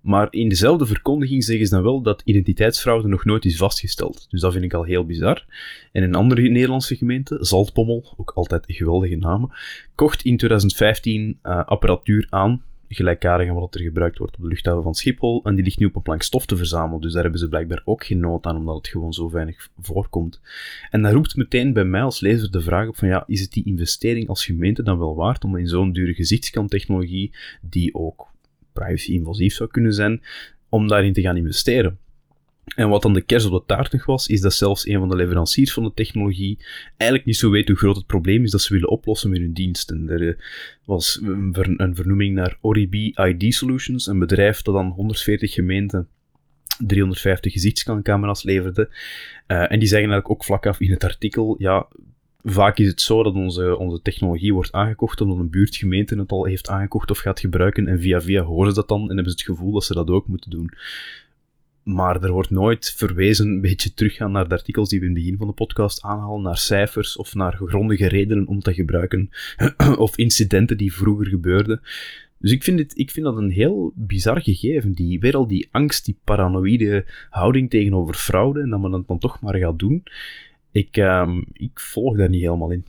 maar in dezelfde verkondiging zeggen ze dan wel dat identiteitsfraude nog nooit is vastgesteld. Dus dat vind ik al heel bizar. En een andere Nederlandse gemeente, Zaltpommel, ook altijd een geweldige naam, kocht in 2015 uh, apparatuur aan, gelijkaardig aan wat er gebruikt wordt op de luchthaven van Schiphol, en die ligt nu op een plank stof te verzamelen. Dus daar hebben ze blijkbaar ook geen nood aan, omdat het gewoon zo weinig voorkomt. En dan roept meteen bij mij als lezer de vraag op van ja, is het die investering als gemeente dan wel waard om in zo'n dure gezichtskantechnologie, die ook privacy-invasief zou kunnen zijn, om daarin te gaan investeren. En wat dan de kers op de taart nog was, is dat zelfs een van de leveranciers van de technologie eigenlijk niet zo weet hoe groot het probleem is dat ze willen oplossen met hun diensten. Er eh, was een vernoeming naar Oribi ID Solutions, een bedrijf dat dan 140 gemeenten 350 gezichtskancamera's leverde. Uh, en die zeggen eigenlijk ook vlak af in het artikel, ja, vaak is het zo dat onze, onze technologie wordt aangekocht omdat een buurtgemeente het al heeft aangekocht of gaat gebruiken en via via horen ze dat dan en hebben ze het gevoel dat ze dat ook moeten doen. Maar er wordt nooit verwezen, een beetje teruggaan naar de artikels die we in het begin van de podcast aanhalen, naar cijfers of naar grondige redenen om te gebruiken, of incidenten die vroeger gebeurden. Dus ik vind, dit, ik vind dat een heel bizar gegeven. Die, weer al die angst, die paranoïde houding tegenover fraude, en dat men dat dan toch maar gaat doen ik, um, ik volg daar niet helemaal in.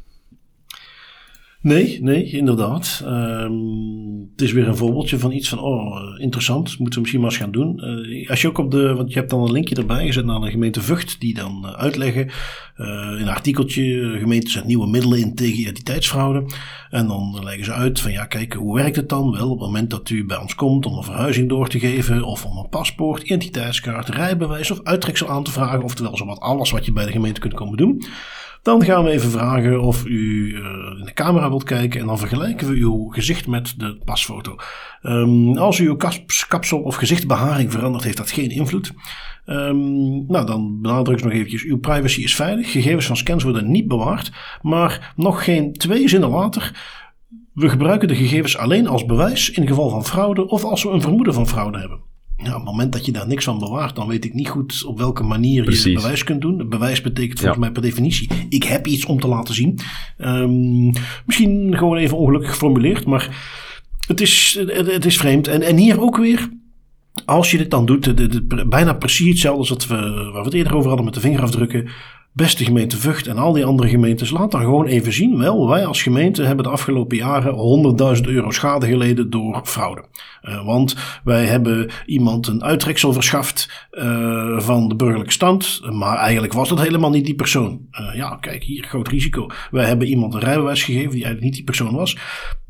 Nee, nee, inderdaad. Um, het is weer een voorbeeldje van iets van, oh, interessant, moeten we misschien maar eens gaan doen. Uh, als je ook op de, want je hebt dan een linkje erbij gezet naar de gemeente Vught, die dan uh, uitleggen in een artikeltje, gemeente zet nieuwe middelen in tegen identiteitsfraude. En dan leggen ze uit van, ja, kijk, hoe werkt het dan? Wel, op het moment dat u bij ons komt om een verhuizing door te geven, of om een paspoort, identiteitskaart, rijbewijs of uittreksel aan te vragen, oftewel zowat alles wat je bij de gemeente kunt komen doen. Dan gaan we even vragen of u uh, in de camera wilt kijken en dan vergelijken we uw gezicht met de pasfoto. Um, als u uw kapsel of gezichtsbeharing verandert, heeft dat geen invloed. Um, nou, dan benadruk ik nog eventjes, uw privacy is veilig. Gegevens van scans worden niet bewaard. Maar nog geen twee zinnen later, we gebruiken de gegevens alleen als bewijs in geval van fraude of als we een vermoeden van fraude hebben. Ja, op het moment dat je daar niks van bewaart, dan weet ik niet goed op welke manier je het bewijs kunt doen. bewijs betekent volgens mij per definitie, ik heb iets om te laten zien. Um, misschien gewoon even ongelukkig geformuleerd, maar het is, het, is vreemd. En, en hier ook weer, als je dit dan doet, de, de, bijna precies hetzelfde als wat we, waar we het eerder over hadden met de vingerafdrukken. Beste gemeente Vught en al die andere gemeentes, laat dan gewoon even zien. Wel, wij als gemeente hebben de afgelopen jaren 100.000 euro schade geleden door fraude. Uh, want wij hebben iemand een uittreksel verschaft uh, van de burgerlijke stand, maar eigenlijk was dat helemaal niet die persoon. Uh, ja, kijk, hier groot risico. Wij hebben iemand een rijbewijs gegeven die eigenlijk niet die persoon was.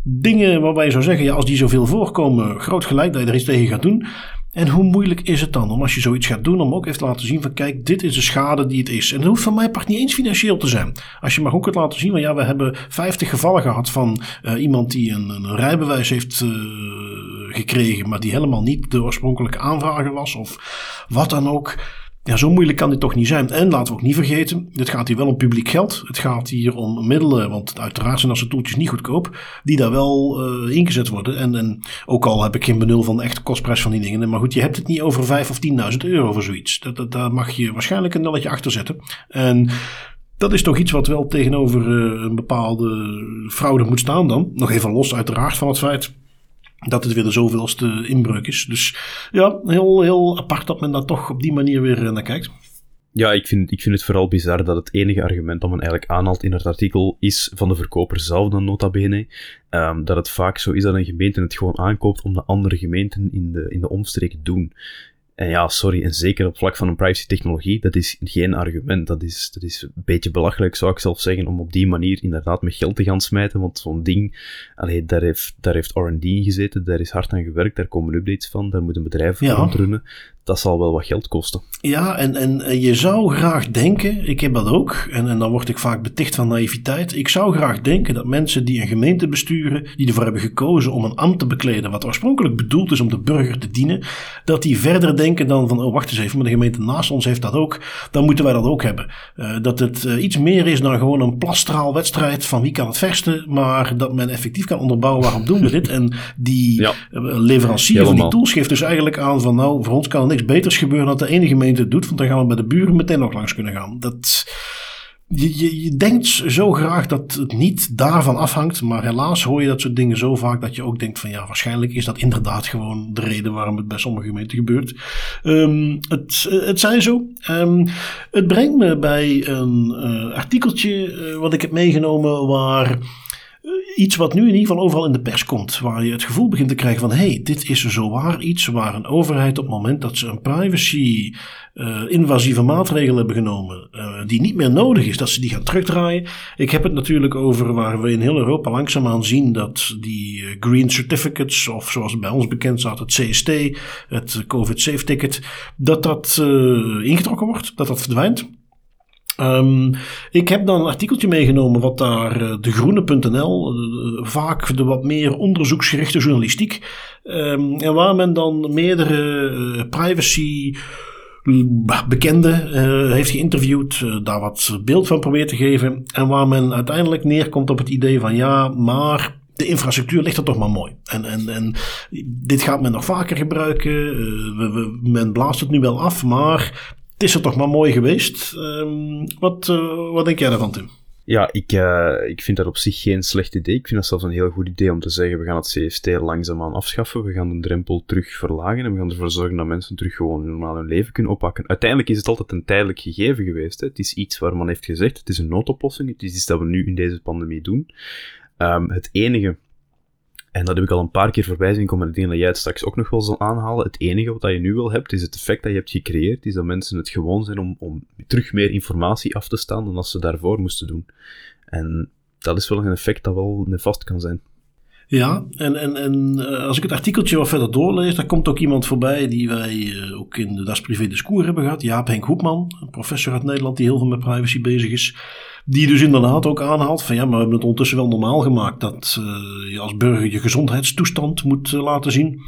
Dingen waarbij je zou zeggen, ja, als die zoveel voorkomen, groot gelijk dat je er iets tegen gaat doen. En hoe moeilijk is het dan om als je zoiets gaat doen, om ook even te laten zien van kijk, dit is de schade die het is. En dat hoeft van mij part niet eens financieel te zijn. Als je maar ook kunt laten zien van ja, we hebben 50 gevallen gehad van uh, iemand die een, een rijbewijs heeft uh, gekregen, maar die helemaal niet de oorspronkelijke aanvrager was of wat dan ook. Ja, zo moeilijk kan dit toch niet zijn. En laten we ook niet vergeten, dit gaat hier wel om publiek geld. Het gaat hier om middelen, want uiteraard zijn onze toeltjes niet goedkoop, die daar wel uh, ingezet worden. En, en ook al heb ik geen benul van de echte kostprijs van die dingen. Maar goed, je hebt het niet over 5 of 10.000 euro voor zoiets. Dat, dat, daar mag je waarschijnlijk een nulletje achter zetten. En dat is toch iets wat wel tegenover uh, een bepaalde fraude moet staan dan. Nog even los uiteraard van het feit dat het weer de zoveelste inbreuk is. Dus ja, heel, heel apart dat men daar toch op die manier weer eh, naar kijkt. Ja, ik vind, ik vind het vooral bizar dat het enige argument dat men eigenlijk aanhaalt in het artikel is van de verkoper zelf dan nota bene. Um, dat het vaak zo is dat een gemeente het gewoon aankoopt om de andere gemeenten in de, in de omstreek doen. En ja, sorry, en zeker op vlak van een privacy technologie, dat is geen argument. Dat is, dat is een beetje belachelijk, zou ik zelf zeggen, om op die manier inderdaad met geld te gaan smijten. Want zo'n ding, allee, daar heeft, daar heeft R&D in gezeten, daar is hard aan gewerkt, daar komen updates van, daar moet een bedrijf ja. rondrunnen dat zal wel wat geld kosten. Ja, en, en je zou graag denken, ik heb dat ook, en, en dan word ik vaak beticht van naïviteit. Ik zou graag denken dat mensen die een gemeente besturen, die ervoor hebben gekozen om een ambt te bekleden, wat oorspronkelijk bedoeld is om de burger te dienen, dat die verder denken dan van, oh wacht eens even, maar de gemeente naast ons heeft dat ook, dan moeten wij dat ook hebben. Uh, dat het uh, iets meer is dan gewoon een plastraalwedstrijd van wie kan het verste, maar dat men effectief kan onderbouwen waarom doen we dit. En die ja, uh, leverancier Helemaal. van die tools geeft dus eigenlijk aan van, nou, voor ons kan het niks beters gebeuren dan de ene gemeente het doet, want dan gaan we bij de buren meteen nog langs kunnen gaan. Dat, je, denkt zo graag dat het niet daarvan afhangt, maar helaas hoor je dat soort dingen zo vaak dat je ook denkt van ja, waarschijnlijk is dat inderdaad gewoon de reden waarom het bij sommige gemeenten gebeurt. Um, het, het zij zo. Um, het brengt me bij een uh, artikeltje uh, wat ik heb meegenomen waar iets wat nu in ieder geval overal in de pers komt. Waar je het gevoel begint te krijgen van... hé, hey, dit is zo waar iets waar een overheid op het moment dat ze een privacy uh, invasieve maatregelen hebben genomen... Uh, die niet meer nodig is, dat ze die gaan terugdraaien. Ik heb het natuurlijk over waar we in heel Europa langzaamaan zien... dat die eh, green certificates, of zoals bij ons bekend staat het CST... het COVID-safe ticket, dat dat ingetrokken wordt, dat dat verdwijnt... Um, ik heb dan een artikeltje meegenomen wat daar uh, de groene.nl, uh, vaak de wat meer onderzoeksgerichte journalistiek, um, en waar men dan meerdere privacy bekenden heeft geïnterviewd, daar wat beeld van probeert te geven, en waar men uiteindelijk neerkomt op het idee van ja, maar de infrastructuur ligt er toch maar mooi. En, en, en dit gaat men nog vaker gebruiken. we, men blaast het nu wel af, maar het is er toch maar mooi geweest. Um, wat, uh, wat denk jij daarvan, Tim? Ja, ik, uh, ik vind dat op zich geen slecht idee. Ik vind dat zelfs een heel goed idee om te zeggen, we gaan het CST langzaamaan afschaffen, we gaan de drempel terug verlagen en we gaan ervoor zorgen dat mensen terug gewoon normaal hun leven kunnen oppakken. Uiteindelijk is het altijd een tijdelijk gegeven geweest. Hè. Het is iets waar men heeft gezegd, het is een noodoplossing, het is iets dat we nu in deze pandemie doen. Um, het enige en dat heb ik al een paar keer voorbij zien komen. Ik denk dat jij het straks ook nog wel zal aanhalen. Het enige wat je nu wil hebt, is het effect dat je hebt gecreëerd. Is dat mensen het gewoon zijn om, om terug meer informatie af te staan dan als ze daarvoor moesten doen. En dat is wel een effect dat wel nefast kan zijn. Ja, en, en, en eh, als ik het artikeltje wat verder doorlees, daar komt ook iemand voorbij die wij eh, ook in de Das Privé Discours hebben gehad. Jaap Henk Hoepman, een professor uit Nederland die heel veel met privacy bezig is. Die dus inderdaad ook aanhaalt van ja, maar we hebben het ondertussen wel normaal gemaakt dat uh, je als burger je gezondheidstoestand moet uh, laten zien.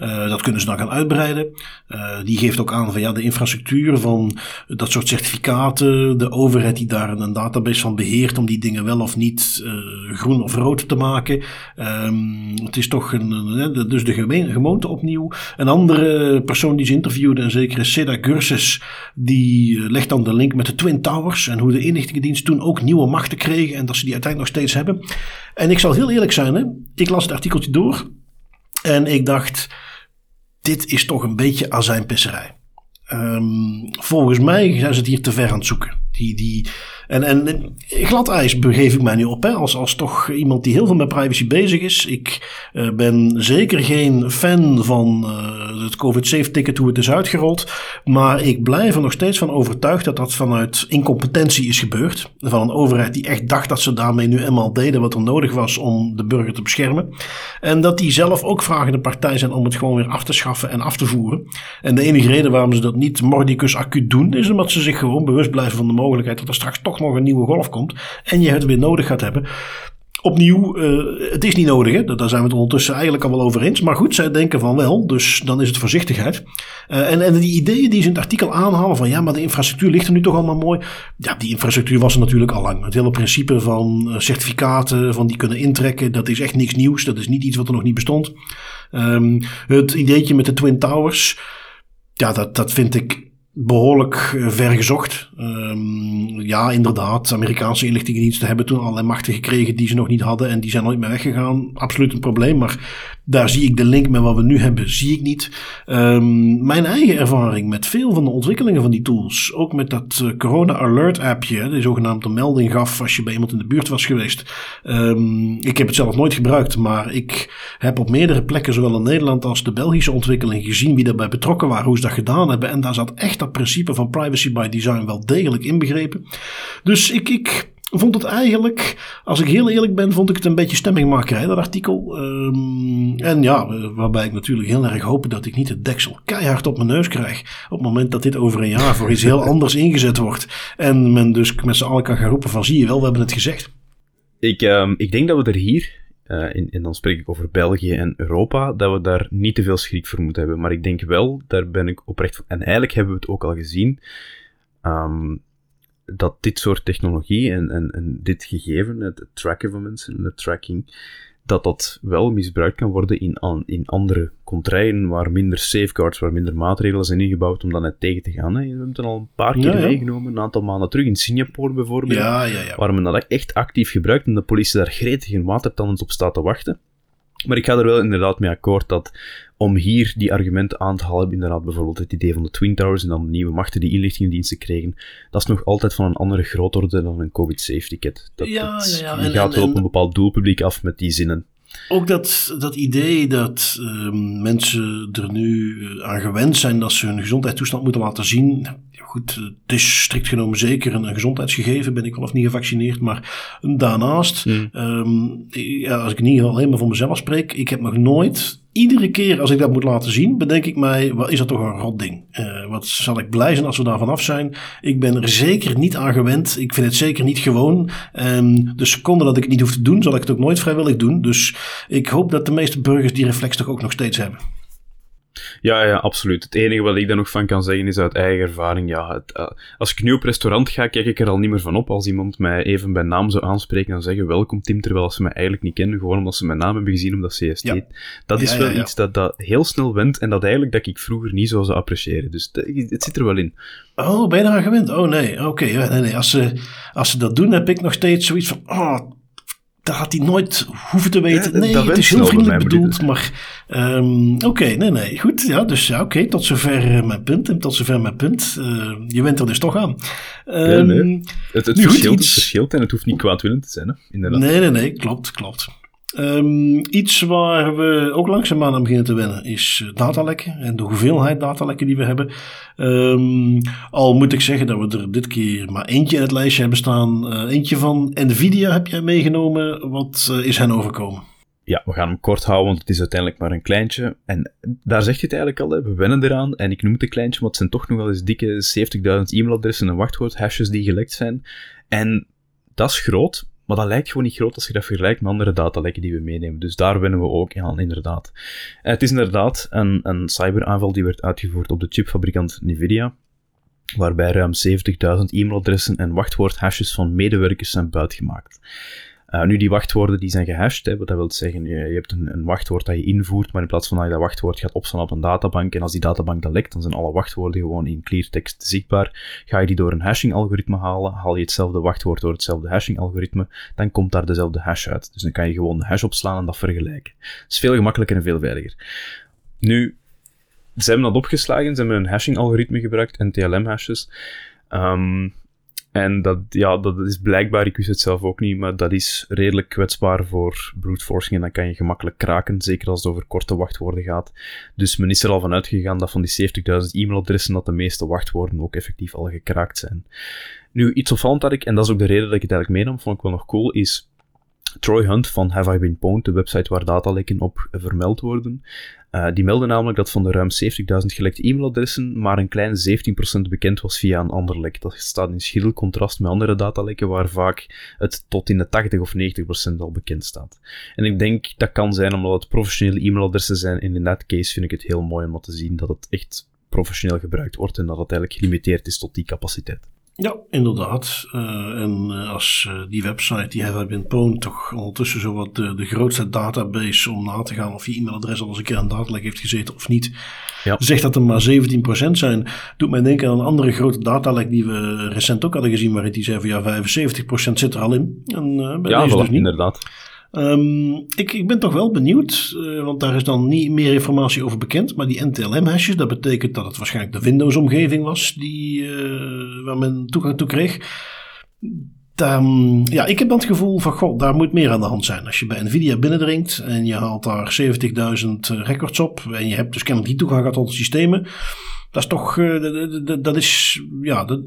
Uh, dat kunnen ze dan gaan uitbreiden. Uh, die geeft ook aan van ja, de infrastructuur van dat soort certificaten, de overheid die daar een database van beheert om die dingen wel of niet uh, groen of rood te maken. Um, het is toch een, dus de gemeente opnieuw. Een andere persoon die ze interviewde, een zekere Seda Gurses, die legt dan de link met de Twin Towers en hoe de inlichtingendienst toen ook nieuwe machten kregen en dat ze die uiteindelijk nog steeds hebben. En ik zal heel eerlijk zijn, hè? ik las het artikeltje door en ik dacht dit is toch een beetje azijnpisserij. Um, volgens mij zijn ze het hier te ver aan het zoeken. Die, die, en, en glad ijs begeef ik mij nu op, hè, als, als toch iemand die heel veel met privacy bezig is. Ik uh, ben zeker geen fan van uh, het COVID-safe-ticket, hoe het is uitgerold. Maar ik blijf er nog steeds van overtuigd dat dat vanuit incompetentie is gebeurd. Van een overheid die echt dacht dat ze daarmee nu eenmaal deden wat er nodig was om de burger te beschermen. En dat die zelf ook vragende partij zijn om het gewoon weer af te schaffen en af te voeren. En de enige reden waarom ze dat niet mordicus acuut doen, is omdat ze zich gewoon bewust blijven van de mogelijkheid dat er straks toch nog een nieuwe golf komt. En je het weer nodig gaat hebben. Opnieuw, uh, het is niet nodig, hè? daar zijn we het ondertussen eigenlijk al wel over eens. Maar goed, zij denken van wel, dus dan is het voorzichtigheid. Uh, en, en die ideeën die ze in het artikel aanhalen van ja, maar de infrastructuur ligt er nu toch allemaal mooi. Ja, die infrastructuur was er natuurlijk al lang. Het hele principe van uh, certificaten, van die kunnen intrekken, dat is echt niks nieuws. Dat is niet iets wat er nog niet bestond. Um, het ideetje met de Twin Towers, ja, dat, dat vind ik behoorlijk eh, ver gezocht. Um, ja, inderdaad, Amerikaanse inlichtingendiensten hebben toen allerlei machten gekregen die ze nog niet hadden en die zijn nooit meer weggegaan. Absoluut een probleem, maar daar zie ik de link met wat we nu hebben, zie ik niet. Um, mijn eigen ervaring met veel van de ontwikkelingen van die tools, ook met dat uh, Corona Alert appje, die zogenaamd een melding gaf als je bij iemand in de buurt was geweest. Um, ik heb het zelf nooit gebruikt, maar ik heb op meerdere plekken, zowel in Nederland als de Belgische ontwikkeling, gezien wie daarbij betrokken waren, hoe ze dat gedaan hebben. En daar zat echt dat principe van privacy by design wel degelijk inbegrepen. Dus ik, ik vond het eigenlijk, als ik heel eerlijk ben, vond ik het een beetje stemmingmakerij, dat artikel. Um, en ja, waarbij ik natuurlijk heel erg hoop dat ik niet het deksel keihard op mijn neus krijg. Op het moment dat dit over een jaar voor iets heel anders ingezet wordt. En men dus met z'n allen kan gaan roepen van zie je wel, we hebben het gezegd. Ik, um, ik denk dat we er hier uh, en, en dan spreek ik over België en Europa, dat we daar niet te veel schrik voor moeten hebben. Maar ik denk wel, daar ben ik oprecht van. En eigenlijk hebben we het ook al gezien, um, dat dit soort technologie en, en, en dit gegeven, het tracken van mensen en het tracking, dat dat wel misbruikt kan worden in, in andere contraien waar minder safeguards, waar minder maatregelen zijn ingebouwd om dat net tegen te gaan. Hè. We hebben het al een paar keer ja, ja. meegenomen, een aantal maanden terug, in Singapore bijvoorbeeld, ja, ja, waar men dat echt actief gebruikt en de politie daar gretig en watertandend op staat te wachten. Maar ik ga er wel inderdaad mee akkoord dat om hier die argumenten aan te halen, inderdaad bijvoorbeeld het idee van de Twin Towers en dan de nieuwe machten die inlichtingendiensten kregen, dat is nog altijd van een andere grootorde dan een COVID-safety kit. Dat, ja, dat, ja, ja. Je En- gaat wel op en- een bepaald doelpubliek af met die zinnen. Ook dat, dat idee dat ehm, mensen er nu eh, aan gewend zijn dat ze hun gezondheidstoestand moeten laten zien. Goed, het is strikt genomen zeker een, gezondheidsgegeven, ben ik wel of niet gevaccineerd. Maar daarnaast, Hmm. ehm, ja, als ik geval alleen maar voor mezelf spreek, ik heb nog nooit. Iedere keer als ik dat moet laten zien, bedenk ik mij, wat is dat toch een rot ding? Eh, wat zal ik blij zijn als we daar vanaf zijn? Ik ben er zeker niet aan gewend. Ik vind het zeker niet gewoon. En de seconde dat ik het niet hoef te doen, zal ik het ook nooit vrijwillig doen. Dus ik hoop dat de meeste burgers die reflex toch ook nog steeds hebben. Ja, ja, absoluut. Het enige wat ik daar nog van kan zeggen is uit eigen ervaring. Ja, het, eh, als ik nu op restaurant ga, kijk ik er al niet meer van op. Als iemand mij even bij naam zou aanspreken en zeggen welkom Tim, terwijl ze mij eigenlijk niet kennen, gewoon omdat ze mijn naam hebben gezien omdat CST. Ja. Dat is Ja, wel ja, iets dat, dat heel snel wendt en dat eigenlijk dat ik vroeger niet zo zou appreciëren. Dus het zit er wel in. Oh, ben je gewend? Oh nee, oké. ja, nee, nee. Als, ze, als ze dat doen, heb ik nog steeds zoiets van... Oh, dat had hij nooit hoeven te weten. Ja, nee, dat het is heel vriendelijk bedoeld. Maar ehm, oké, nee, nee. Goed, ja, dus ja, oké. tot zover eh, mijn punt. En tot zover mijn punt. Eh, je went er dus toch aan. Nee. Het, het, verschilt, iets- het verschilt en het hoeft niet kwaadwillend te zijn, hè? inderdaad. Nee, nee, nee, klopt, klopt. Ehm, iets waar we ook langzaamaan aan beginnen te wennen is eh, datalekken en de hoeveelheid datalekken die we hebben. Ehm, al moet ik zeggen dat we er dit keer maar eentje in het lijstje hebben staan. Eh, eentje van Nvidia heb jij meegenomen. Wat eh, is hen overkomen? Ja, we gaan hem kort houden, want het is uiteindelijk maar een kleintje. En daar zeg je het eigenlijk al, we wennen eraan. En ik noem het een kleintje, maar het zijn toch nog wel eens dikke 70.000 e-mailadressen en wachtwoordhashes die gelekt zijn. En dat is groot, maar dat lijkt gewoon niet groot als je dat vergelijkt met andere datalekken die we meenemen. Dus daar wennen we ook aan, inderdaad. En het is inderdaad een, een cyberaanval die werd uitgevoerd op de chipfabrikant Nvidia, waarbij ruim 70.000 e-mailadressen en wachtwoordhashes van medewerkers zijn buitgemaakt. Uh, nu, die wachtwoorden die zijn gehashed, hè, wat dat wil zeggen, je, je hebt een, een, wachtwoord dat je invoert, maar in plaats van dat je dat wachtwoord gaat opslaan op een databank, en als die databank dan lekt, dan zijn alle wachtwoorden gewoon in cleartext zichtbaar. Ga je die door een hashing-algoritme halen, haal je hetzelfde wachtwoord door hetzelfde hashing-algoritme, dan komt daar dezelfde hash uit. Dus dan kan je gewoon de hash opslaan en dat vergelijken. Dat is veel gemakkelijker en veel veiliger. Nu, ze hebben dat opgeslagen, ze hebben een hashing-algoritme gebruikt, NTLM-hashes. Um, En dat, ja, dat is blijkbaar, ik wist het zelf ook niet, maar dat is redelijk kwetsbaar voor brute forcing en dan kan je gemakkelijk kraken, zeker als het over korte wachtwoorden gaat. Dus men is er al van uitgegaan dat van die 70.000 e-mailadressen dat de meeste wachtwoorden ook effectief al gekraakt zijn. Nu, iets opvallend dat ik, en dat is ook de reden dat ik het eigenlijk meenam, vond ik wel nog cool, is Troy Hunt van Have I Been Pwned, de website waar datalekken op vermeld worden, uh, die meldde namelijk dat van de ruim 70.000 gelekte e-mailadressen maar een klein 17% bekend was via een ander lek. Dat staat in schril contrast met andere datalekken waar vaak het tot in de 80 of 90% al bekend staat. En ik denk dat kan zijn omdat het professionele e-mailadressen zijn en in dat case vind ik het heel mooi om te zien dat het echt professioneel gebruikt wordt en dat het eigenlijk gelimiteerd is tot die capaciteit. Ja, inderdaad. Uh, en uh, als uh, die website, die Have I Been Pwned, toch ondertussen zo wat de, de grootste database om na te gaan of je e-mailadres al eens een keer aan datalek heeft gezeten of niet, ja. zegt dat er maar 17% zijn. Doet mij denken aan een andere grote datalek die we recent ook hadden gezien, waarin die zei van ja, 75% zit er al in. En, bij ja, deze voilà, dus niet. inderdaad. Um, ik, ik ben toch wel benieuwd, uh, want daar is dan niet meer informatie over bekend. Maar die NTLM-hashes, dat betekent dat het waarschijnlijk de Windows-omgeving was die, uh, waar men toegang toe kreeg. Um, ja, ik heb dan het gevoel van, god, daar moet meer aan de hand zijn. Als je bij Nvidia binnendringt en je haalt daar 70.000 records op en je hebt dus kennelijk niet toegang gehad tot de systemen. Dat is toch, uh, dat is, ja, dat,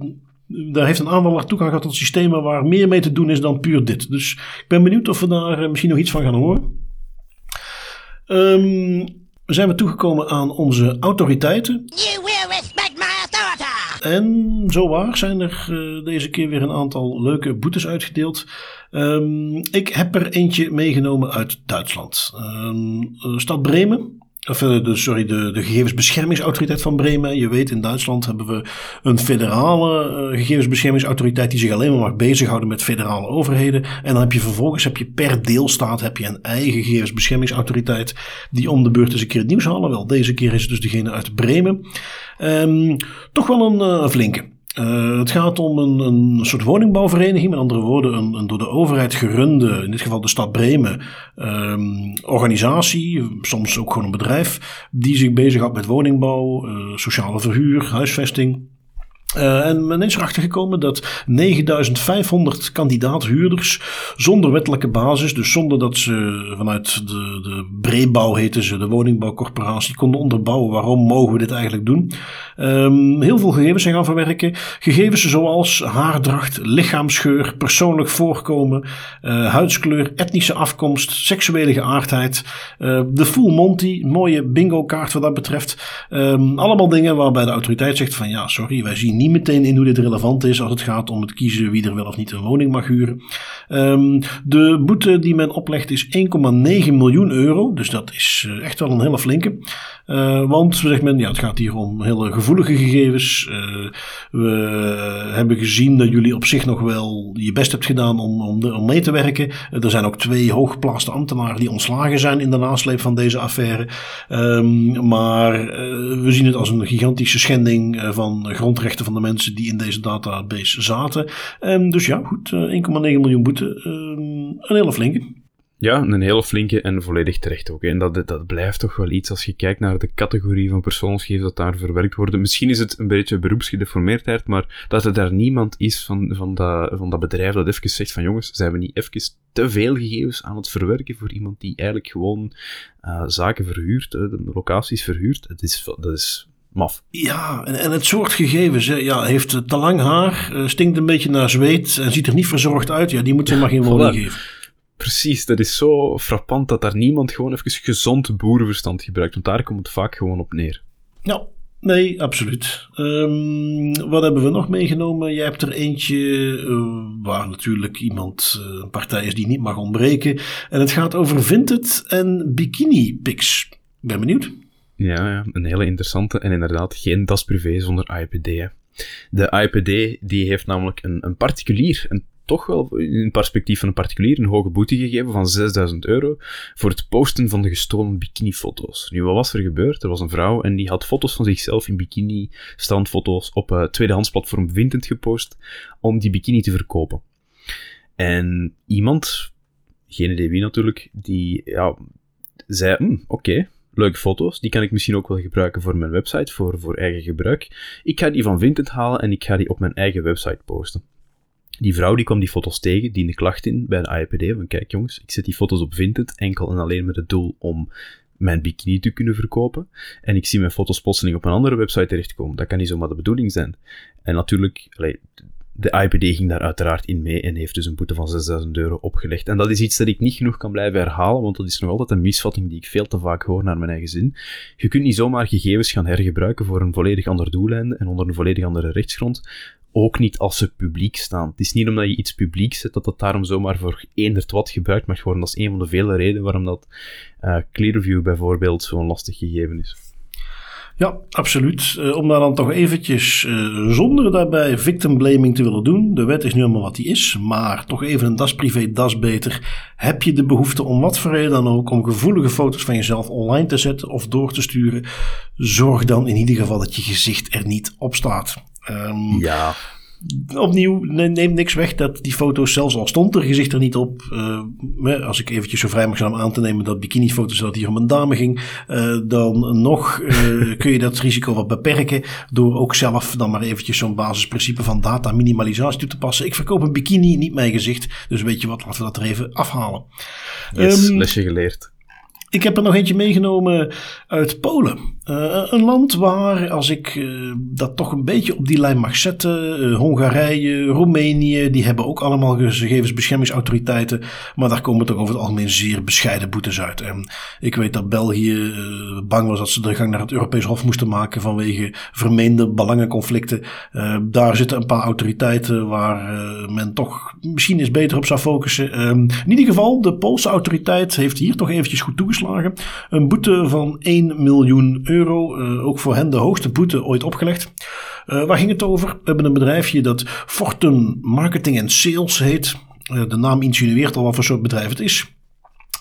daar heeft een aanvaller toegang gehad tot systemen waar meer mee te doen is dan puur dit. Dus ik ben benieuwd of we daar misschien nog iets van gaan horen. Um, zijn we toegekomen aan onze autoriteiten. You will respect my authority. En zo waar zijn er uh, deze keer weer een aantal leuke boetes uitgedeeld. Um, ik heb er eentje meegenomen uit Duitsland. Um, stad Bremen of, de, sorry, de, de gegevensbeschermingsautoriteit van Bremen. Je weet, in Duitsland hebben we een federale uh, gegevensbeschermingsautoriteit die zich alleen maar mag bezighouden met federale overheden. En dan heb je vervolgens heb je per deelstaat heb je een eigen gegevensbeschermingsautoriteit die om de beurt eens een keer het nieuws halen. Wel, deze keer is het dus degene uit Bremen. Um, toch wel een uh, flinke. Uh, het gaat om een, een soort woningbouwvereniging, met andere woorden, een, een, door de overheid gerunde, in dit geval de stad Bremen, um, organisatie, soms ook gewoon een bedrijf, die zich bezighoudt met woningbouw, uh, sociale verhuur, huisvesting. Uh, en men is erachter gekomen dat 9500 kandidaat-huurders zonder wettelijke basis, dus zonder dat ze vanuit de, de Breebouw heten ze, de woningbouwcorporatie, konden onderbouwen waarom mogen we dit eigenlijk doen. Um, heel veel gegevens zijn gaan verwerken. Gegevens zoals haardracht, lichaamsgeur, persoonlijk voorkomen, uh, huidskleur, etnische afkomst, seksuele geaardheid. Uh, de Full Monty, mooie bingo kaart wat dat betreft. Um, allemaal dingen waarbij de autoriteit zegt van ja, sorry, wij zien niet meteen in hoe dit relevant is als het gaat om het kiezen wie er wel of niet een woning mag huren. Um, de boete die men oplegt is 1,9 miljoen euro, dus dat is uh, echt wel een hele flinke. Uh, want, zegt men, ja, het gaat hier om hele gevoelige gegevens. Uh, we hebben gezien dat jullie op zich nog wel je best hebt gedaan om, om, mee te werken. er zijn ook twee hooggeplaatste ambtenaren die ontslagen zijn in de nasleep van deze affaire. Um, maar we zien het als een gigantische schending van grondrechten van de mensen die in deze database zaten. Um, dus ja, goed, 1,9 miljoen boete. een hele flinke. Ja, een hele flinke en volledig terecht ook. En dat, dat blijft toch wel iets als je kijkt naar de categorie van persoonsgegevens dat daar verwerkt worden. Misschien is het een beetje beroepsgedeformeerdheid, maar dat er daar niemand is van, van, dat, van dat bedrijf dat even zegt van jongens, zijn we niet even te veel gegevens aan het verwerken voor iemand die eigenlijk gewoon uh, zaken verhuurt, locaties verhuurt. Dat is, dat is maf. Ja, en, en het soort gegevens, hè, ja, heeft te lang haar, uh, stinkt een beetje naar zweet en ziet er niet verzorgd uit. Ja, die moet ze maar geen woning geven. Precies, dat is zo frappant dat daar niemand gewoon even gezond boerenverstand gebruikt. Want daar komt het vaak gewoon op neer. Ja, nee, absoluut. Um, wat hebben we nog meegenomen? Jij hebt er eentje uh, waar natuurlijk iemand, uh, een partij is die niet mag ontbreken. En het gaat over Vinted en Bikini Pics. Ben benieuwd. Ja, een hele interessante en inderdaad geen das privé zonder IPD. De IPD die heeft namelijk een, een particulier, een toch wel in perspectief van een particulier een hoge boete gegeven van 6000 euro voor het posten van de gestolen bikinifoto's. Nu, wat was er gebeurd? Er was een vrouw en die had foto's van zichzelf in bikini, standfoto's, op uh, tweedehandsplatform Vinted gepost om die bikini te verkopen. En iemand, geen idee wie natuurlijk, die ja, zei, hm, oké, leuke foto's. Die kan ik misschien ook wel gebruiken voor mijn website, voor, voor eigen gebruik. Ik ga die van Vinted halen en ik ga die op mijn eigen website posten. Die vrouw die kwam die foto's tegen, diende klacht in bij de AIPD. Van kijk jongens, ik zet die foto's op Vinted enkel en alleen met het doel om mijn bikini te kunnen verkopen. En ik zie mijn foto's plotseling op een andere website terechtkomen. Dat kan niet zomaar de bedoeling zijn. En natuurlijk, de IPD ging daar uiteraard in mee en heeft dus een boete van 6000 euro opgelegd. En dat is iets dat ik niet genoeg kan blijven herhalen, want dat is nog altijd een misvatting die ik veel te vaak hoor naar mijn eigen zin. Je kunt niet zomaar gegevens gaan hergebruiken voor een volledig ander doeleinde en onder een volledig andere rechtsgrond. Ook niet als ze publiek staan. Het is niet omdat je iets publiek zet dat dat daarom zomaar voor eender wat gebruikt mag worden. Dat is een van de vele redenen waarom dat uh, Clearview bijvoorbeeld zo'n lastig gegeven is. Ja, absoluut. Uh, om daar dan toch eventjes, uh, zonder daarbij victim blaming te willen doen. De wet is nu allemaal wat die is, maar toch even een das privé, das beter. Heb je de behoefte om wat voor reden dan ook om gevoelige foto's van jezelf online te zetten of door te sturen? Zorg dan in ieder geval dat je gezicht er niet op staat. Um, ja opnieuw, neemt niks weg dat die foto's, zelfs al stond er gezicht er niet op. Uh, als ik eventjes zo vrij mag zijn om aan te nemen dat bikinifoto's dat hier om een dame ging. Uh, dan nog uh, kun je dat risico wat beperken. Door ook zelf dan maar eventjes zo'n basisprincipe van data minimalisatie toe te passen. Ik verkoop een bikini, niet mijn gezicht. Dus weet je wat, laten we dat er even afhalen. Yes, um, lesje geleerd. Ik heb er nog eentje meegenomen uit Polen. Uh, een land waar, als ik uh, dat toch een beetje op die lijn mag zetten, uh, Hongarije, Roemenië, die hebben ook allemaal gegevensbeschermingsautoriteiten. Maar daar komen toch over het algemeen zeer bescheiden boetes uit. En ik weet dat België bang was dat ze de gang naar het Europees Hof moesten maken vanwege vermeende belangenconflicten. daar zitten een paar autoriteiten waar men toch misschien eens beter op zou focussen. Ehm, in ieder geval, de Poolse autoriteit heeft hier toch eventjes goed toegeslagen. Een boete van 1 miljoen euro. Uh, ook voor hen de hoogste boete ooit opgelegd. Uh, waar ging het over? We hebben een bedrijfje dat Fortum Marketing and Sales heet. Uh, de naam insinueert al wat voor soort bedrijf het is.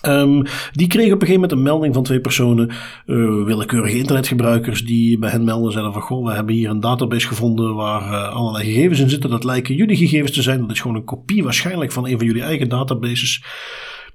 Um, die kregen op een gegeven moment een melding van twee personen, uh, willekeurige internetgebruikers, die bij hen melden zeiden van goh, we hebben hier een database gevonden waar allerlei gegevens in zitten. Dat lijken jullie gegevens te zijn. Dat is gewoon een kopie waarschijnlijk van een van jullie eigen databases.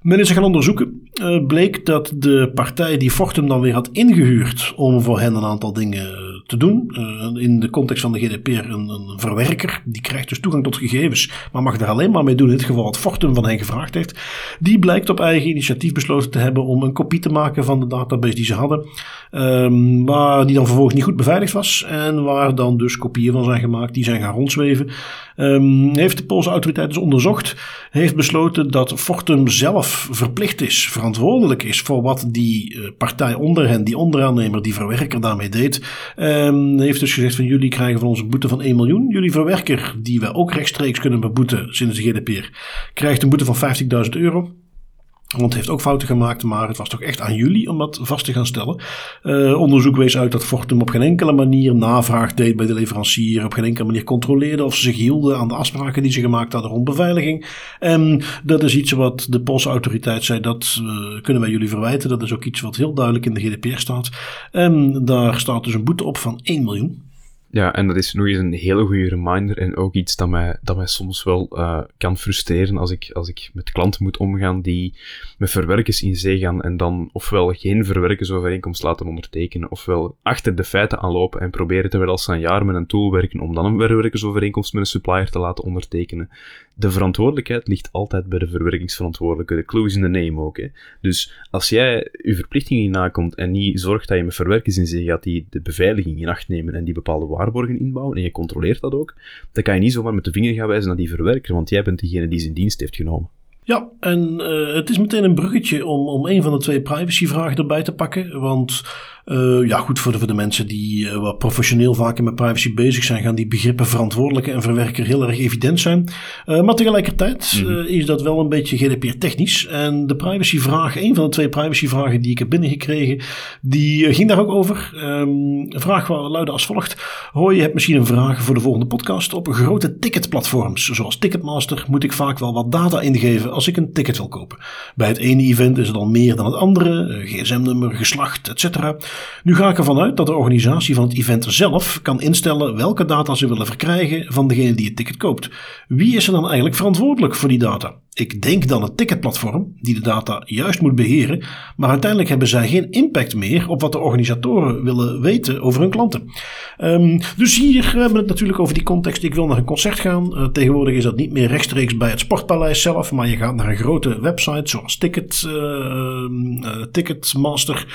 Men is gaan onderzoeken. Uh, bleek dat de partij die Fortum dan weer had ingehuurd om voor hen een aantal dingen te doen. Uh, in de context van de GDPR een, een, verwerker. Die krijgt dus toegang tot gegevens. Maar mag er alleen maar mee doen in dit geval wat Fortum van hen gevraagd heeft. Die blijkt op eigen initiatief besloten te hebben om een kopie te maken van de database die ze hadden. Um, waar die dan vervolgens niet goed beveiligd was. En waar dan dus kopieën van zijn gemaakt. Die zijn gaan rondzweven. Um, heeft de Poolse autoriteit dus onderzocht. Heeft besloten dat Fortum zelf verplicht is, verantwoordelijk is voor wat die uh, partij onder hen, die onderaannemer, die verwerker daarmee deed. Um, heeft dus gezegd van jullie krijgen van ons een boete van 1 miljoen. Jullie verwerker, die we ook rechtstreeks kunnen beboeten sinds de GDPR, krijgt een boete van 50.000 euro. Want heeft ook fouten gemaakt, maar het was toch echt aan jullie om dat vast te gaan stellen. Uh, onderzoek wees uit dat Fortum op geen enkele manier navraag deed bij de leverancier, op geen enkele manier controleerde of ze zich hielden aan de afspraken die ze gemaakt hadden rond beveiliging. En dat is iets wat de Poolse autoriteit zei, dat uh, kunnen wij jullie verwijten. Dat is ook iets wat heel duidelijk in de GDPR staat. En daar staat dus een boete op van 1 miljoen. Ja, en dat is nog eens een hele goede reminder en ook iets dat mij, dat mij soms wel uh, kan frustreren als ik, als ik met klanten moet omgaan die met verwerkers in zee gaan en dan ofwel geen verwerkersovereenkomst laten ondertekenen, ofwel achter de feiten aanlopen en proberen terwijl ze een jaar met een tool werken om dan een verwerkersovereenkomst met een supplier te laten ondertekenen. De verantwoordelijkheid ligt altijd bij de verwerkingsverantwoordelijke. De clue is in de name ook. Hè. Dus als jij je verplichtingen niet nakomt en niet zorgt dat je met verwerkers in zee gaat die de beveiliging in acht nemen en die bepaalde waarborgen inbouwen en je controleert dat ook, dan kan je niet zomaar met de vinger gaan wijzen naar die verwerker, want jij bent degene die zijn dienst heeft genomen. Ja, en uh, het is meteen een bruggetje om, om een van de twee privacyvragen erbij te pakken. Want uh, ja, goed, voor de, voor de mensen die uh, wat professioneel vaker met privacy bezig zijn, gaan die begrippen verantwoordelijke en verwerker heel erg evident zijn. Uh, maar tegelijkertijd mm -hmm. is dat wel een beetje GDPR-technisch. En de privacyvraag, een van de twee privacyvragen die ik heb binnengekregen, die ging daar ook over. Um, een vraag luidde als volgt. Hoor, je hebt misschien een vraag voor de volgende podcast. Op grote ticketplatforms, zoals Ticketmaster, moet ik vaak wel wat data ingeven als ik een ticket wil kopen. Bij het ene event is het al meer dan het andere, gsm-nummer, geslacht, etc. Nu ga ik ervan uit dat de organisatie van het event zelf kan instellen welke data ze willen verkrijgen van degene die het ticket koopt. Wie is er dan eigenlijk verantwoordelijk voor die data? Ik denk dan het ticketplatform, die de data juist moet beheren, maar uiteindelijk hebben zij geen impact meer op wat de organisatoren willen weten over hun klanten. Um, dus hier hebben we het natuurlijk over die context. Ik wil naar een concert gaan. Uh, tegenwoordig is dat niet meer rechtstreeks bij het Sportpaleis zelf, maar je gaat naar een grote website zoals Ticket, uh, Ticketmaster.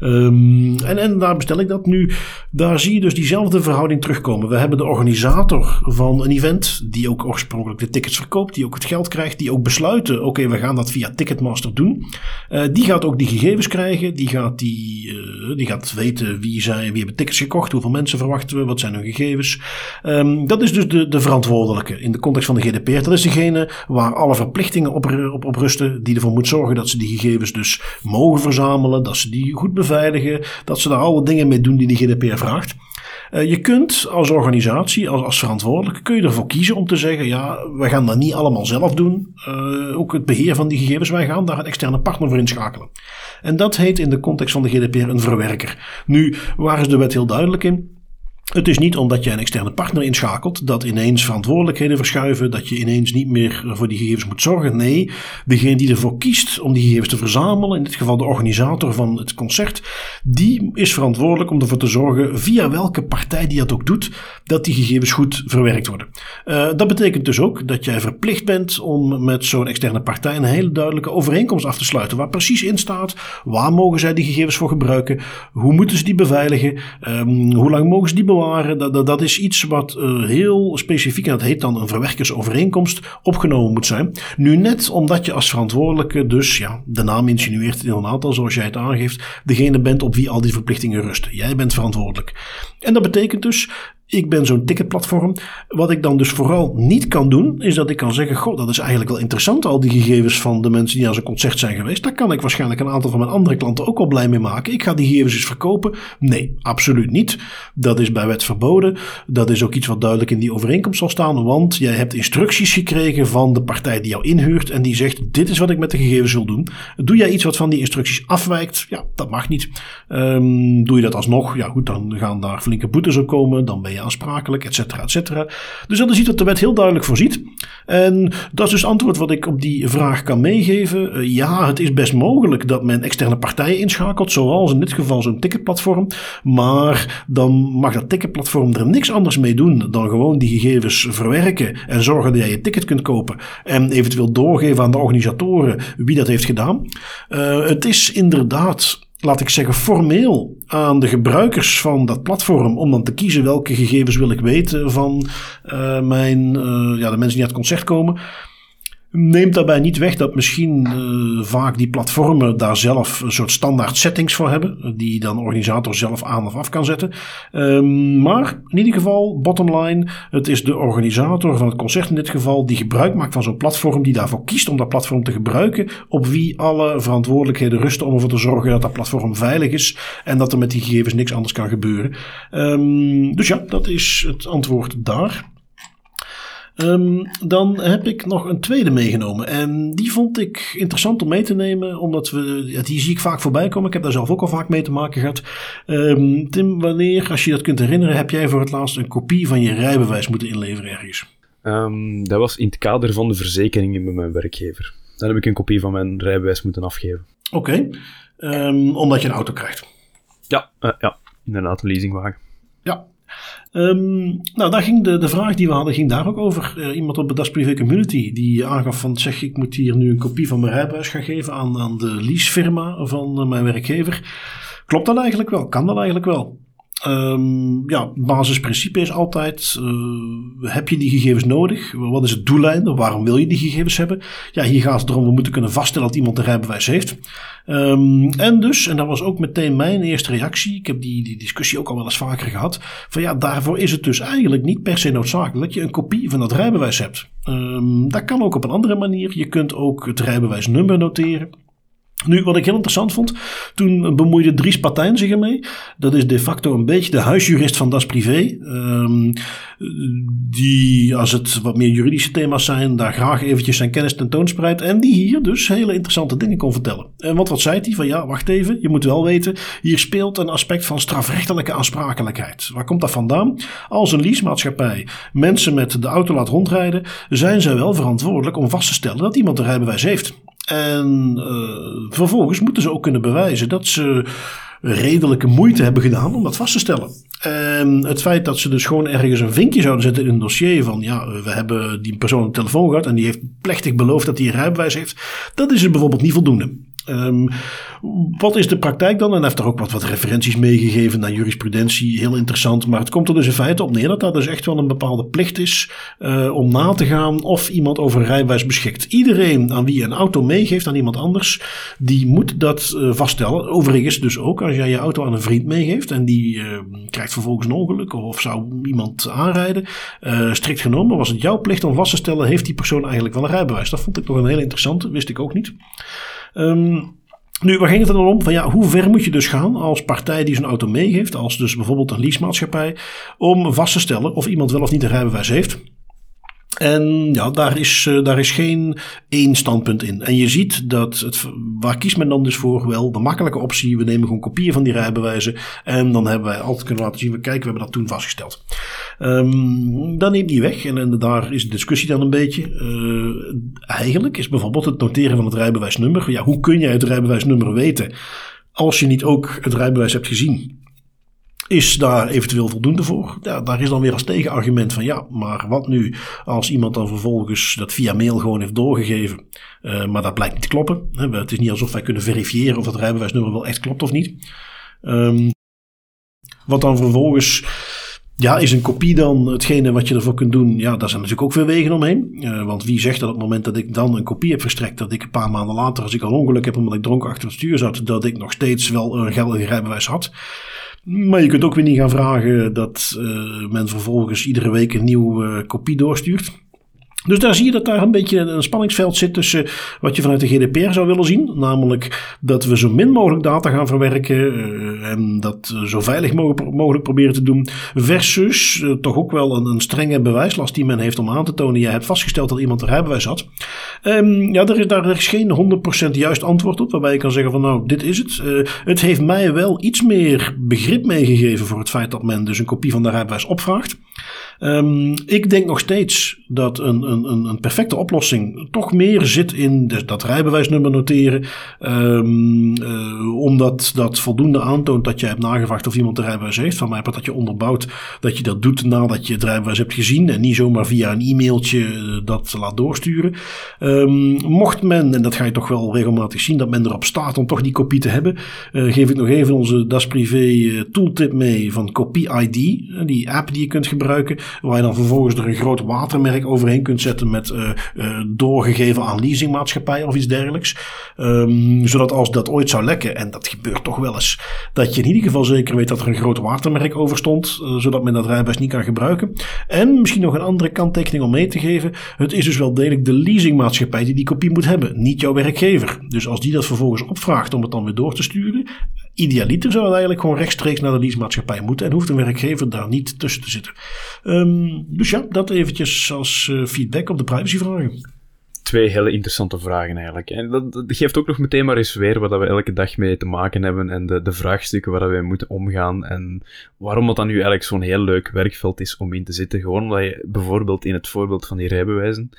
Um, en, en daar bestel ik dat nu. Daar zie je dus diezelfde verhouding terugkomen. We hebben de organisator van een event, die ook oorspronkelijk de tickets verkoopt, die ook het geld krijgt, die ook oké, we gaan dat via Ticketmaster doen. Uh, die gaat ook die gegevens krijgen. Die gaat, die, uh, die gaat weten wie, zijn, wie hebben tickets gekocht, hoeveel mensen verwachten we, wat zijn hun gegevens. Um, dat is dus de, de verantwoordelijke in de context van de GDPR. Dat is degene waar alle verplichtingen op, op, op rusten, die ervoor moet zorgen dat ze die gegevens dus mogen verzamelen, dat ze die goed beveiligen, dat ze daar alle dingen mee doen die de GDPR vraagt. Uh, je kunt als organisatie, als, als verantwoordelijke, kun je ervoor kiezen om te zeggen, ja, we gaan dat niet allemaal zelf doen. Uh, ook het beheer van die gegevens, wij gaan daar een externe partner voor inschakelen. En dat heet in de context van de GDPR een verwerker. Nu, waar is de wet heel duidelijk in? Het is niet omdat je een externe partner inschakelt dat ineens verantwoordelijkheden verschuiven, dat je ineens niet meer voor die gegevens moet zorgen. Nee, degene die ervoor kiest om die gegevens te verzamelen, in dit geval de organisator van het concert, die is verantwoordelijk om ervoor te zorgen, via welke partij die dat ook doet, dat die gegevens goed verwerkt worden. Uh, dat betekent dus ook dat jij verplicht bent om met zo'n externe partij een hele duidelijke overeenkomst af te sluiten, waar precies in staat waar mogen zij die gegevens voor gebruiken, hoe moeten ze die beveiligen, um, hoe lang mogen ze die bewaren dat, dat, dat is iets wat uh, heel specifiek, en dat heet dan een verwerkersovereenkomst, opgenomen moet zijn. Nu net omdat je als verantwoordelijke dus, ja, de naam insinueert in een aantal zoals jij het aangeeft, degene bent op wie al die verplichtingen rusten. Jij bent verantwoordelijk. En dat betekent dus ik ben zo'n ticketplatform. Wat ik dan dus vooral niet kan doen, is dat ik kan zeggen: Goh, dat is eigenlijk wel interessant, al die gegevens van de mensen die naar zo'n concert zijn geweest. Daar kan ik waarschijnlijk een aantal van mijn andere klanten ook wel blij mee maken. Ik ga die gegevens eens verkopen. Nee, absoluut niet. Dat is bij wet verboden. Dat is ook iets wat duidelijk in die overeenkomst zal staan, want jij hebt instructies gekregen van de partij die jou inhuurt en die zegt: Dit is wat ik met de gegevens wil doen. Doe jij iets wat van die instructies afwijkt? Ja, dat mag niet. Um, doe je dat alsnog? Ja, goed, dan gaan daar flinke boetes op komen. Dan ben je aansprakelijk, et cetera, et cetera. Dus dat is iets wat de wet heel duidelijk voorziet. En dat is dus antwoord wat ik op die vraag kan meegeven. Uh, ja, het is best mogelijk dat men externe partijen inschakelt, zoals in dit geval zo'n ticketplatform. Maar dan mag dat ticketplatform er niks anders mee doen dan gewoon die gegevens verwerken en zorgen dat jij je ticket kunt kopen en eventueel doorgeven aan de organisatoren wie dat heeft gedaan. Uh, het is inderdaad laat ik zeggen, formeel aan de gebruikers van dat platform om dan te kiezen welke gegevens wil ik weten van uh, mijn, uh, ja, de mensen die naar het concert komen. Neemt daarbij niet weg dat misschien uh, vaak die platformen daar zelf een soort standaard settings voor hebben, die dan de organisator zelf aan of af kan zetten. Um, maar in ieder geval, bottom line, het is de organisator van het concert in dit geval die gebruik maakt van zo'n platform, die daarvoor kiest om dat platform te gebruiken, op wie alle verantwoordelijkheden rusten om ervoor te zorgen dat dat platform veilig is en dat er met die gegevens niks anders kan gebeuren. Um, dus ja, dat is het antwoord daar. Um, dan heb ik nog een tweede meegenomen. En die vond ik interessant om mee te nemen, omdat we, ja, die zie ik vaak voorbij komen. Ik heb daar zelf ook al vaak mee te maken gehad. Um, Tim, wanneer, als je dat kunt herinneren, heb jij voor het laatst een kopie van je rijbewijs moeten inleveren ergens? Um, dat was in het kader van de verzekeringen met mijn werkgever. Dan heb ik een kopie van mijn rijbewijs moeten afgeven. Oké, okay. omdat je een auto krijgt. Ja, uh, ja inderdaad, een leasingwagen. Ja, Um, nou, daar ging de, de vraag die we hadden, ging daar ook over. Uh, iemand op de Das Privé Community die aangaf van, zeg, ik moet hier nu een kopie van mijn rijbewijs gaan geven aan, aan de leasefirma van uh, mijn werkgever. Klopt dat eigenlijk wel? Kan dat eigenlijk wel? Um, ja, basisprincipe is altijd: uh, heb je die gegevens nodig? Wat is het doeleinde? Waarom wil je die gegevens hebben? Ja, hier gaat het erom: we moeten kunnen vaststellen dat iemand een rijbewijs heeft. Um, en dus, en dat was ook meteen mijn eerste reactie. Ik heb die, die discussie ook al wel eens vaker gehad. Van ja, daarvoor is het dus eigenlijk niet per se noodzakelijk dat je een kopie van dat rijbewijs hebt. Um, dat kan ook op een andere manier. Je kunt ook het rijbewijsnummer noteren. Nu, wat ik heel interessant vond, toen bemoeide Dries Patijn zich ermee. Dat is de facto een beetje de huisjurist van Das Privé. Um, die, als het wat meer juridische thema's zijn, daar graag eventjes zijn kennis tentoonspreidt. En die hier dus hele interessante dingen kon vertellen. En wat, wat zei hij? Van ja, wacht even, je moet wel weten, hier speelt een aspect van strafrechtelijke aansprakelijkheid. Waar komt dat vandaan? Als een leasemaatschappij mensen met de auto laat rondrijden, zijn zij wel verantwoordelijk om vast te stellen dat iemand een rijbewijs heeft. En uh, vervolgens moeten ze ook kunnen bewijzen dat ze redelijke moeite hebben gedaan om dat vast te stellen. En het feit dat ze dus gewoon ergens een vinkje zouden zetten in een dossier van ja, we hebben die persoon een telefoon gehad en die heeft plechtig beloofd dat hij een rijbewijs heeft, dat is er bijvoorbeeld niet voldoende. Um, wat is de praktijk dan? En heeft er ook wat, wat referenties meegegeven naar jurisprudentie. Heel interessant. Maar het komt er dus in feite op neer dat dat dus echt wel een bepaalde plicht is uh, om na te gaan of iemand over een rijbewijs beschikt. Iedereen aan wie een auto meegeeft aan iemand anders, die moet dat uh, vaststellen. Overigens dus ook als jij je auto aan een vriend meegeeft en die uh, krijgt vervolgens een ongeluk of zou iemand aanrijden. strikt genomen was het jouw plicht om vast te stellen, heeft die persoon eigenlijk wel een rijbewijs? Dat vond ik toch een hele interessante, wist ik ook niet. Um, nu, waar ging het dan om? Van ja, hoe ver moet je dus gaan als partij die zo'n auto meegeeft, als dus bijvoorbeeld een leasemaatschappij, om vast te stellen of iemand wel of niet een rijbewijs heeft? En ja, daar is, eh, daar is geen één standpunt in. En je ziet dat, het, waar kiest men dan dus voor? Wel, de makkelijke optie, we nemen gewoon kopieën van die rijbewijzen. En dan hebben wij altijd kunnen laten zien, we kijken, we hebben dat toen vastgesteld. Um, dat neemt niet weg. En, daar is de discussie dan een beetje. Uh, eigenlijk is bijvoorbeeld het noteren van het rijbewijsnummer. Ja, hoe kun je het rijbewijsnummer weten als je niet ook het rijbewijs hebt gezien? Is daar eventueel voldoende voor? Ja, daar is dan weer als tegenargument van ja, maar wat nu als iemand dan vervolgens dat via mail gewoon heeft doorgegeven, uh, maar dat blijkt niet te kloppen. Het is niet alsof wij kunnen verifiëren of dat rijbewijsnummer wel echt klopt of niet. Um, wat dan vervolgens ja, is een kopie dan hetgene wat je ervoor kunt doen? Ja, daar zijn natuurlijk ook veel wegen omheen. Uh, want wie zegt dat op het moment dat ik dan een kopie heb verstrekt, dat ik een paar maanden later, als ik al ongeluk heb omdat ik dronken achter het stuur zat, dat ik nog steeds wel een geldig rijbewijs had. Maar je kunt ook weer niet gaan vragen dat uh, men vervolgens iedere week een nieuwe uh, kopie doorstuurt. Dus daar zie je dat daar een beetje een spanningsveld zit tussen wat je vanuit de GDPR zou willen zien. Namelijk dat we zo min mogelijk data gaan verwerken uh, en dat zo veilig mogelijk, proberen te doen. Versus uh, toch ook wel een, een, strenge bewijslast die men heeft om aan te tonen. Je hebt vastgesteld dat iemand een rijbewijs had. Um, ja, er is, daar geen 100% juist antwoord op waarbij je kan zeggen van nou dit is het. Uh, het heeft mij wel iets meer begrip meegegeven voor het feit dat men dus een kopie van de rijbewijs opvraagt. Um, ik denk nog steeds dat een, een, een perfecte oplossing toch meer zit in dat rijbewijsnummer noteren. Um, uh, omdat dat voldoende aantoont dat je hebt nagevraagd of iemand de rijbewijs heeft. Van mij dat je onderbouwt dat je dat doet nadat je het rijbewijs hebt gezien. En niet zomaar via een e-mailtje uh, dat laat doorsturen. Um, mocht men, en dat ga je toch wel regelmatig zien, dat men erop staat om toch die kopie te hebben. Uh, geef ik nog even onze Das Privé tooltip mee van Kopie ID. die app die je kunt gebruiken. Waar je dan vervolgens er een groot watermerk overheen kunt zetten met uh, uh, doorgegeven aan leasingmaatschappijen of iets dergelijks. Um, zodat als dat ooit zou lekken, en dat gebeurt toch wel eens, dat je in ieder geval zeker weet dat er een groot watermerk over stond, uh, zodat men dat rijbewijs niet kan gebruiken. En misschien nog een andere kanttekening om mee te geven. Het is dus wel degelijk de leasingmaatschappij die die kopie moet hebben, niet jouw werkgever. Dus als die dat vervolgens opvraagt om het dan weer door te sturen, idealiter zou het eigenlijk gewoon rechtstreeks naar de leasemaatschappij moeten en hoeft een werkgever daar niet tussen te zitten. Um, dus ja, dat eventjes als uh, feedback op de privacyvragen. Twee hele interessante vragen eigenlijk. En dat, geeft ook nog meteen maar eens weer wat we elke dag mee te maken hebben en de, de vraagstukken waar we moeten omgaan en waarom dat dan nu eigenlijk zo'n heel leuk werkveld is om in te zitten. Gewoon omdat je bijvoorbeeld in het voorbeeld van die rijbewijzen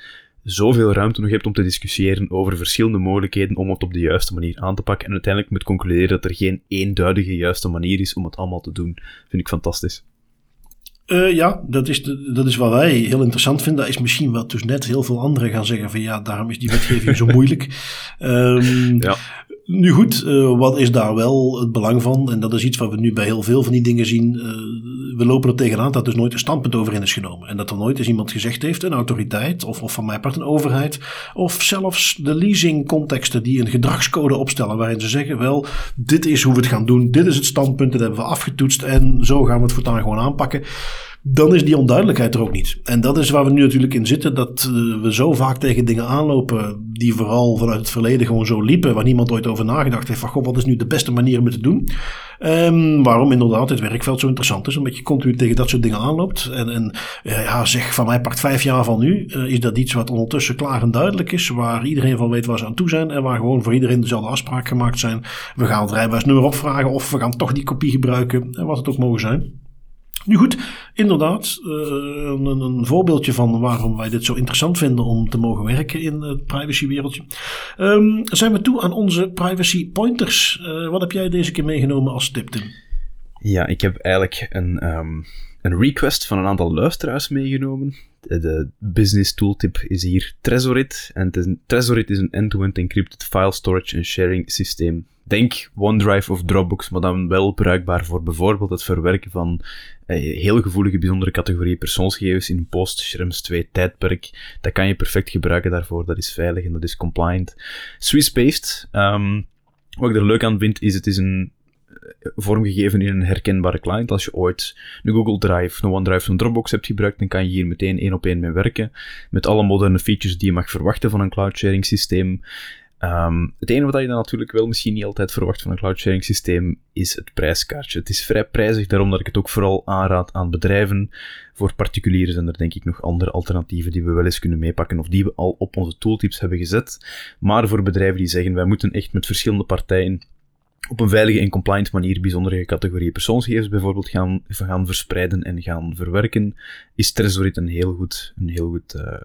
zoveel ruimte nog hebt om te discussiëren over verschillende mogelijkheden om het op de juiste manier aan te pakken en uiteindelijk moet concluderen dat er geen eenduidige juiste manier is om het allemaal te doen. Vind ik fantastisch. Uh, ja, dat is, de, dat is wat wij heel interessant vinden. Dat is misschien wat dus net heel veel anderen gaan zeggen van ja, daarom is die wetgeving zo moeilijk. Um, ja. Nu goed, uh, wat is daar wel het belang van? En dat is iets wat we nu bij heel veel van die dingen zien. Uh, we lopen er tegenaan dat dus nooit een standpunt over in is genomen. En dat er nooit eens iemand gezegd heeft, een autoriteit, of, of van mijn part een overheid, of zelfs de leasingcontexten die een gedragscode opstellen waarin ze zeggen, wel, dit is hoe we het gaan doen, dit is het standpunt, dat hebben we afgetoetst en zo gaan we het voortaan gewoon aanpakken dan is die onduidelijkheid er ook niet. En dat is waar we nu natuurlijk in zitten, dat uh, we zo vaak tegen dingen aanlopen die vooral vanuit het verleden gewoon zo liepen, waar niemand ooit over nagedacht heeft van, goh, wat is nu de beste manier om het te doen? Um, waarom inderdaad dit werkveld zo interessant is, omdat je continu tegen dat soort dingen aanloopt. En, en ja, zeg, van mij pakt vijf jaar van nu, uh, is dat iets wat ondertussen klaar en duidelijk is, waar iedereen van weet waar ze aan toe zijn en waar gewoon voor iedereen dezelfde afspraken gemaakt zijn. We gaan het rijbewijsnummer opvragen of we gaan toch die kopie gebruiken, en wat het ook mogen zijn. Nu goed, inderdaad, uh, een, een, voorbeeldje van waarom wij dit zo interessant vinden om te mogen werken in het privacywereldje. Um, zijn we toe aan onze privacy pointers. Uh, wat heb jij deze keer meegenomen als tip? Ja, ik heb eigenlijk een, um, een request van een aantal luisteraars meegenomen. De, de business tooltip is hier Trezorit. En is een, Trezorit is een end-to-end encrypted file storage en sharing systeem Denk OneDrive of Dropbox, maar dan wel bruikbaar voor bijvoorbeeld het verwerken van eh, heel gevoelige, bijzondere categorieën persoonsgegevens in post-Schrems 2 tijdperk. Dat kan je perfect gebruiken daarvoor. Dat is veilig en dat is compliant. Swiss-based. Um, wat ik er leuk aan vind, is het is een eh, vormgegeven in een herkenbare client. Als je ooit een Google Drive, een OneDrive, een Dropbox hebt gebruikt, dan kan je hier meteen één op één mee werken. Met alle moderne features die je mag verwachten van een cloud sharing systeem. Um, het enige wat je dan natuurlijk wel misschien niet altijd verwacht van een cloud sharing systeem is het prijskaartje. Het is vrij prijzig, daarom dat ik het ook vooral aanraad aan bedrijven. Voor particulieren zijn er denk ik nog andere alternatieven die we wel eens kunnen meepakken of die we al op onze tooltips hebben gezet. Maar voor bedrijven die zeggen wij moeten echt met verschillende partijen op een veilige en compliant manier bijzondere categorieën persoonsgegevens bijvoorbeeld gaan, gaan verspreiden en gaan verwerken, is Trezorit een heel goed, een heel goed uh,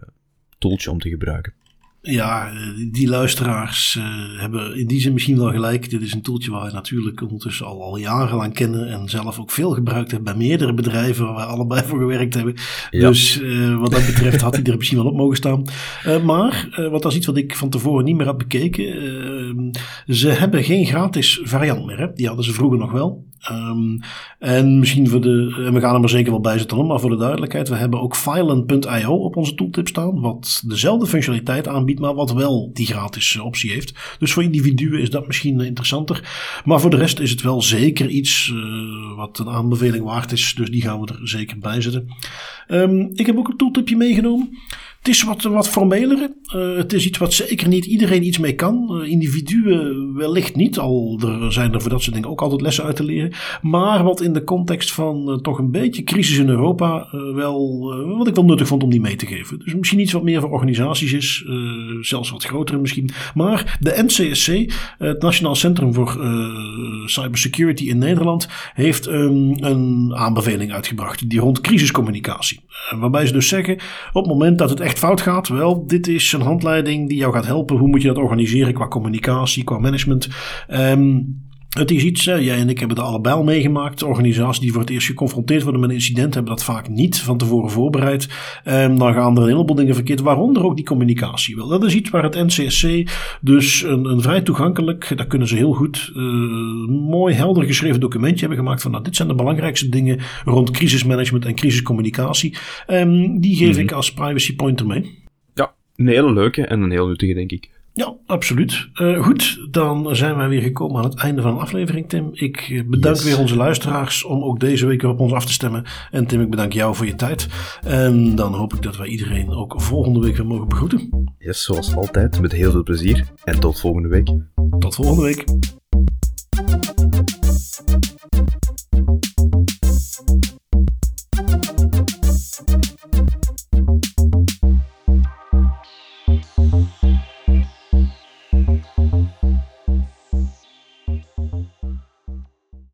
tooltje om te gebruiken. Ja, die luisteraars uh, hebben in die zin misschien wel gelijk. Dit is een toeltje waar we natuurlijk ondertussen al, al jarenlang kennen en zelf ook veel gebruikt hebben bij meerdere bedrijven waar we allebei voor gewerkt hebben. Ja. Dus uh, wat dat betreft had hij er misschien wel op mogen staan. Uh, maar, want dat is iets wat ik van tevoren niet meer had bekeken. ze hebben geen gratis variant meer. Hè? Die hadden ze vroeger nog wel. Um, en misschien voor de, en we gaan er maar zeker wel bij zetten, maar voor de duidelijkheid, we hebben ook Filen.io op onze tooltip staan, wat dezelfde functionaliteit aanbiedt, maar wat wel die gratis eh, optie heeft. Dus voor individuen is dat misschien interessanter. Maar voor de rest is het wel zeker iets uh, wat een aanbeveling waard is, dus die gaan we er zeker bij zetten. Um, ik heb ook een tooltipje meegenomen. Het is wat, wat formeler. Uh, het is iets wat zeker niet iedereen iets mee kan. Uh, individuen wellicht niet, al er zijn er voor dat soort dingen ook altijd lessen uit te leren. Maar wat in de context van uh, toch een beetje crisis in Europa wel, wat ik wel nuttig vond om die mee te geven. Dus misschien iets wat meer voor organisaties is, zelfs wat grotere misschien. Maar de NCSC, het Nationaal Centrum voor Cybersecurity in Nederland, heeft een aanbeveling uitgebracht die rond crisiscommunicatie. waarbij ze dus zeggen, op het moment dat het echt fout gaat, wel, dit is een handleiding die jou gaat helpen. Hoe moet je dat organiseren qua communicatie, qua management? Um, het is iets, jij en ik hebben er allebei al meegemaakt. Organisaties die voor het eerst geconfronteerd worden met een incident hebben dat vaak niet van tevoren voorbereid. Um, dan gaan er een heleboel dingen verkeerd, waaronder ook die communicatie. Wel, dat is iets waar het NCSC dus een, een vrij toegankelijk, daar kunnen ze heel goed, uh, mooi helder geschreven documentje hebben gemaakt van nou, dit zijn de belangrijkste dingen rond crisismanagement en crisiscommunicatie. Um, die geef mm -hmm. ik als privacy pointer mee. Ja, een hele leuke en een heel nuttige, denk ik. Ja, absoluut. Uh, goed, dan zijn wij weer gekomen aan het einde van de aflevering, Tim. Ik bedank yes. weer onze luisteraars om ook deze week weer op ons af te stemmen. En Tim, ik bedank jou voor je tijd. En dan hoop ik dat wij iedereen ook volgende week weer mogen begroeten. Yes, zoals altijd, met heel veel plezier. En tot volgende week. Tot volgende week.